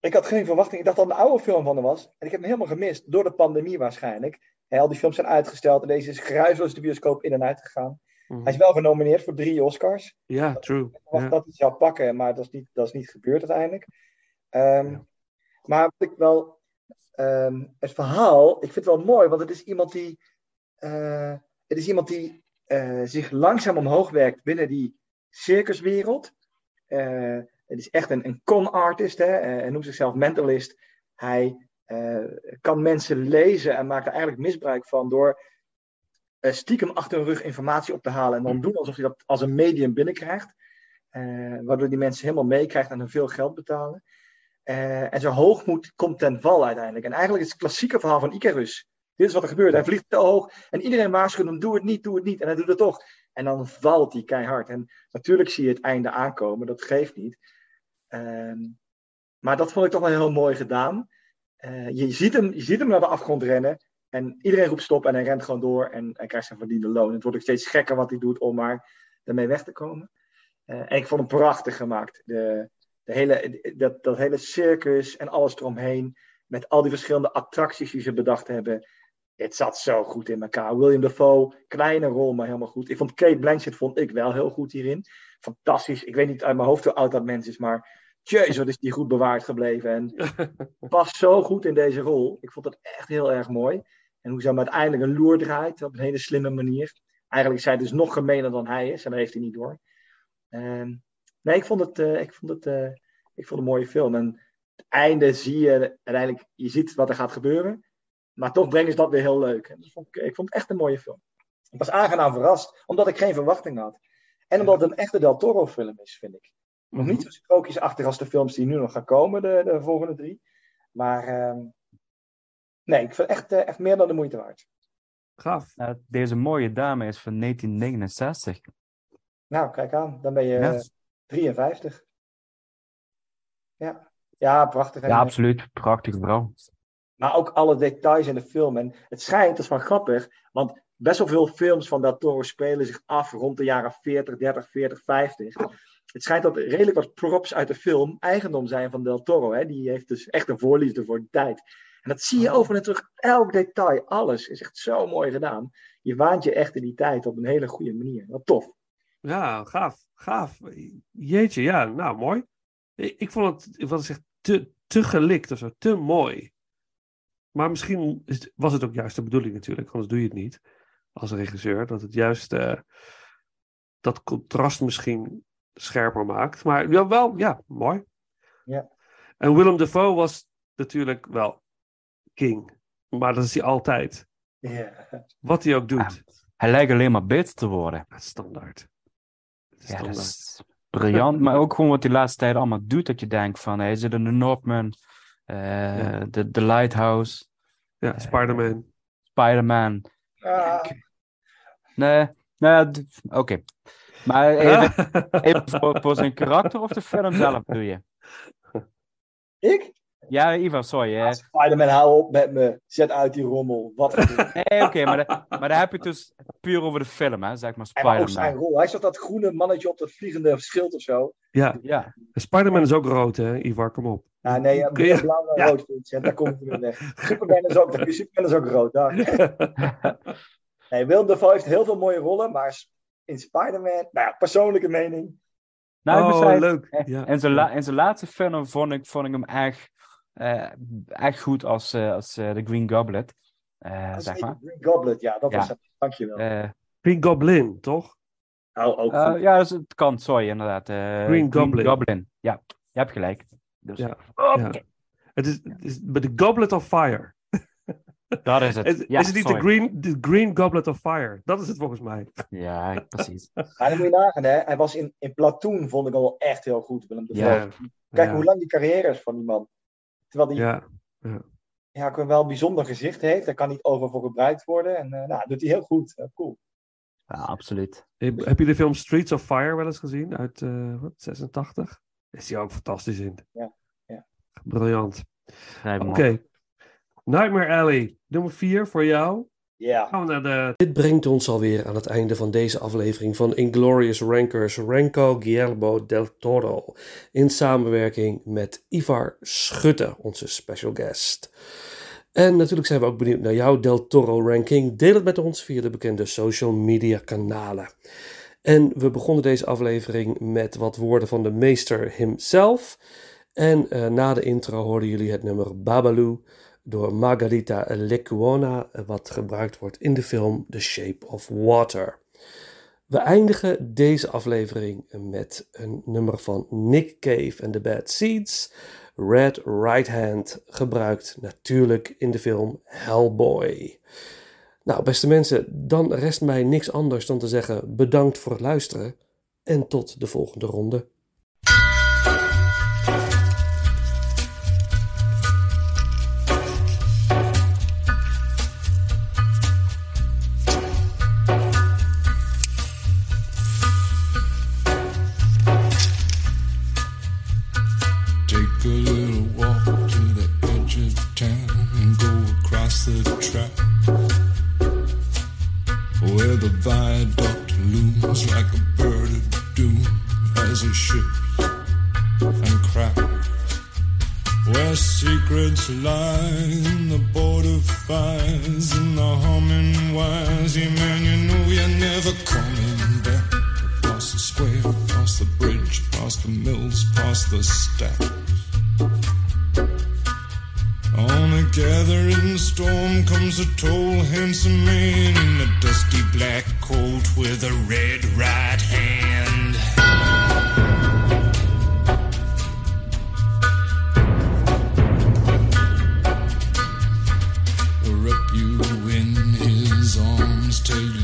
Speaker 4: ik had geen verwachting. Ik dacht dat het een oude film van hem was. En ik heb hem helemaal gemist. Door de pandemie waarschijnlijk. Al die films zijn uitgesteld. En deze is geruisloos de bioscoop in en uit gegaan.
Speaker 5: Mhm.
Speaker 4: Hij is wel genomineerd voor drie Oscars.
Speaker 5: Ja, true.
Speaker 4: Dat hij zou pakken, maar dat is niet, dat is niet gebeurd uiteindelijk. Ehm. Maar wat ik wel, ehm, het verhaal, ik vind het wel mooi, want het is iemand die, eh, het is iemand die eh, zich langzaam omhoog werkt binnen die circuswereld. Eh, het is echt een, een con artist, hè? eh, hij noemt zichzelf mentalist. Hij kan mensen lezen en maakt er eigenlijk misbruik van door eh, stiekem achter hun rug informatie op te halen en dan doen alsof hij dat als een medium binnenkrijgt. Eh, waardoor die mensen helemaal meekrijgt en hun veel geld betalen. Eh, en zijn hoogmoed komt ten val uiteindelijk. En eigenlijk is het klassieke verhaal van Icarus. Dit is wat er gebeurt. Hij vliegt te hoog en iedereen waarschuwt hem: doe het niet, doe het niet. En hij doet het toch. En dan valt hij keihard. En natuurlijk zie je het einde aankomen, dat geeft niet. Ehm, maar dat vond ik toch wel heel mooi gedaan. Eh, je, ziet hem, je ziet hem naar de afgrond rennen. En iedereen roept stop en hij rent gewoon door en krijgt zijn verdiende loon. Het wordt ook steeds gekker wat hij doet om maar ermee weg te komen. Eh, en ik vond hem prachtig gemaakt. De, de hele, dat, dat hele circus en alles eromheen. Met al die verschillende attracties die ze bedacht hebben. Het zat zo goed in elkaar. William Dafoe, kleine rol, maar helemaal goed. Ik vond Kate Blanchett vond ik wel heel goed hierin. Fantastisch. Ik weet niet uit mijn hoofd hoe oud dat mens is, maar jezus, wat is die goed bewaard gebleven. En past zo goed in deze rol. Ik vond het echt heel erg mooi. En hoe ze hem uiteindelijk een loer draait op een hele slimme manier. Eigenlijk is zij dus nog gemener dan hij is. En dat heeft hij niet door. Ehm, nee, ik vond, het, eh, ik, vond het, eh, ik vond het een mooie film. En het einde zie je uiteindelijk, je ziet wat er gaat gebeuren. Maar toch brengen ze dat weer heel leuk. En dat vond ik, ik vond het echt een mooie film. Ik was aangenaam verrast, omdat ik geen verwachting had. En omdat het een echte Del Toro film is, vind ik. Nog niet zo sprookjesachtig als de films die nu nog gaan komen, de, de volgende drie. Maar ehm, nee, ik vind het echt, eh, echt meer dan de moeite waard.
Speaker 5: Gaaf.
Speaker 3: Nou, deze mooie dame is van 1969.
Speaker 4: Nou, kijk aan. Dan ben je
Speaker 3: Ja.
Speaker 4: eh, 53. Ja, ja prachtig.
Speaker 3: Ja, absoluut. Prachtige vrouw.
Speaker 4: Maar ook alle details in de film. En het schijnt, dat is wel grappig, want best wel veel films van Del Toro spelen zich af rond de jaren 40, 30, 40, 50. Het schijnt dat redelijk wat props uit de film eigendom zijn van Del Toro. Hè? Die heeft dus echt een voorliefde voor die tijd. En dat zie je over en terug. Elk detail, alles is echt zo mooi gedaan. Je waant je echt in die tijd op een hele goede manier. Wat tof.
Speaker 5: Ja, gaaf. Gaaf. Jeetje, ja, nou mooi. Ik, ik vond het, wat zeg, te, te gelikt of zo, te mooi. Maar misschien is was het ook juist de bedoeling natuurlijk, anders doe je het niet als regisseur. Dat het juist eh, dat contrast misschien scherper maakt. Maar ja, wel, ja, mooi.
Speaker 4: Ja.
Speaker 5: En Willem Dafoe was natuurlijk wel king. Maar dat is hij altijd.
Speaker 4: Ja.
Speaker 5: Wat hij ook doet.
Speaker 3: Ah, Hij lijkt alleen maar beter te worden.
Speaker 5: Standaard.
Speaker 3: Ja, dat is briljant. maar ook gewoon wat hij de laatste tijd allemaal doet. Dat je denkt van, hij zit in de Northman, eh,
Speaker 5: Ja.
Speaker 3: de, de Lighthouse,
Speaker 5: Ja, Spider-Man.
Speaker 3: Spider-Man.
Speaker 4: Ah,
Speaker 3: Nee, nee, oké. Maar even, even voor, voor zijn karakter of de film zelf doe je?
Speaker 4: ik?
Speaker 3: Ja, Ivar, sorry. hè.
Speaker 4: Spider-Man, hou op met me. Zet uit die rommel. Wat.
Speaker 3: Nee, oké, maar, maar daar heb je het dus puur over de film, hè, zeg maar
Speaker 4: Hij maar ook zijn
Speaker 3: Spider-Man.
Speaker 4: rol. Hij is toch dat groene mannetje op dat vliegende schild of zo?
Speaker 5: Ja,
Speaker 3: Ja,
Speaker 5: Spider-Man is ook rood, hè, Ivar, kom op.
Speaker 4: Ja, nee, ja, blauw en
Speaker 5: Ja.
Speaker 4: rood Vincent, daar komt het weer weg. Superman is ook, Superman is ook rood. Daar. Nee, Willem Dafoe heeft heel veel mooie rollen, maar in Spider-Man, nou ja, persoonlijke mening.
Speaker 3: nou,
Speaker 5: oh,
Speaker 3: zeggen,
Speaker 5: leuk.
Speaker 3: eh,
Speaker 5: Ja.
Speaker 3: in, zijn zijn laatste film vond ik, vond ik hem echt, eh, echt goed als, eh, als eh, de Green Goblet, eh,
Speaker 4: Dat is
Speaker 3: zeg maar.
Speaker 4: Green Goblet, ja, dat
Speaker 3: Ja.
Speaker 4: was het. Dankjewel.
Speaker 5: Green Goblin, toch?
Speaker 4: Nou, ook
Speaker 3: eh,
Speaker 4: goed.
Speaker 3: ja, dus het kan, sorry, inderdaad. eh,
Speaker 5: Green Goblin.
Speaker 3: Ja, je hebt gelijk. Dus,
Speaker 5: Ja,
Speaker 3: Oh,
Speaker 5: ja. Het is, het is but the Goblet of Fire.
Speaker 3: Dat is het.
Speaker 5: Is,
Speaker 3: ja,
Speaker 5: is het niet de green, the green Goblet of Fire? Dat is het volgens mij.
Speaker 3: Ja, precies.
Speaker 4: Maar dan moet je nagaan, hè. Hij was in, in Platoon, vond ik al echt heel goed, Willem.
Speaker 3: Ja.
Speaker 4: Kijk
Speaker 5: ja.
Speaker 4: hoe lang die carrière is van die man. Terwijl die
Speaker 5: Ja,
Speaker 4: ja, ook een wel bijzonder gezicht heeft. Daar kan niet over voor gebruikt worden. En uh, nou, doet hij heel goed. Uh, cool.
Speaker 3: Ja, absoluut.
Speaker 6: Heb, heb je de film Streets of Fire wel eens gezien? Uit uh, wat, 86? Is die ook fantastisch in.
Speaker 4: Ja. ja.
Speaker 6: Briljant.
Speaker 3: Nee,
Speaker 6: Oké. Okay. Nightmare Alley, nummer 4 voor jou.
Speaker 4: Ja.
Speaker 6: Gaan we naar de... Dit brengt ons alweer aan het einde van deze aflevering van Inglorious Rankers Ranko Guillermo del Toro. In samenwerking met Ivar Schutte, onze special guest. En natuurlijk zijn we ook benieuwd naar jouw Del Toro ranking. Deel het met ons via de bekende social media kanalen. En we begonnen deze aflevering met wat woorden van de meester himself. En uh, na de intro hoorden jullie het nummer Babalu door Margarita Lecuona, wat gebruikt wordt in de film The Shape of Water. We eindigen deze aflevering met een nummer van Nick Cave en The Bad Seeds. Red Right Hand, gebruikt natuurlijk in de film Hellboy. Nou, beste mensen, dan rest mij niks anders dan te zeggen bedankt voor het luisteren en tot de volgende ronde. you in his arms till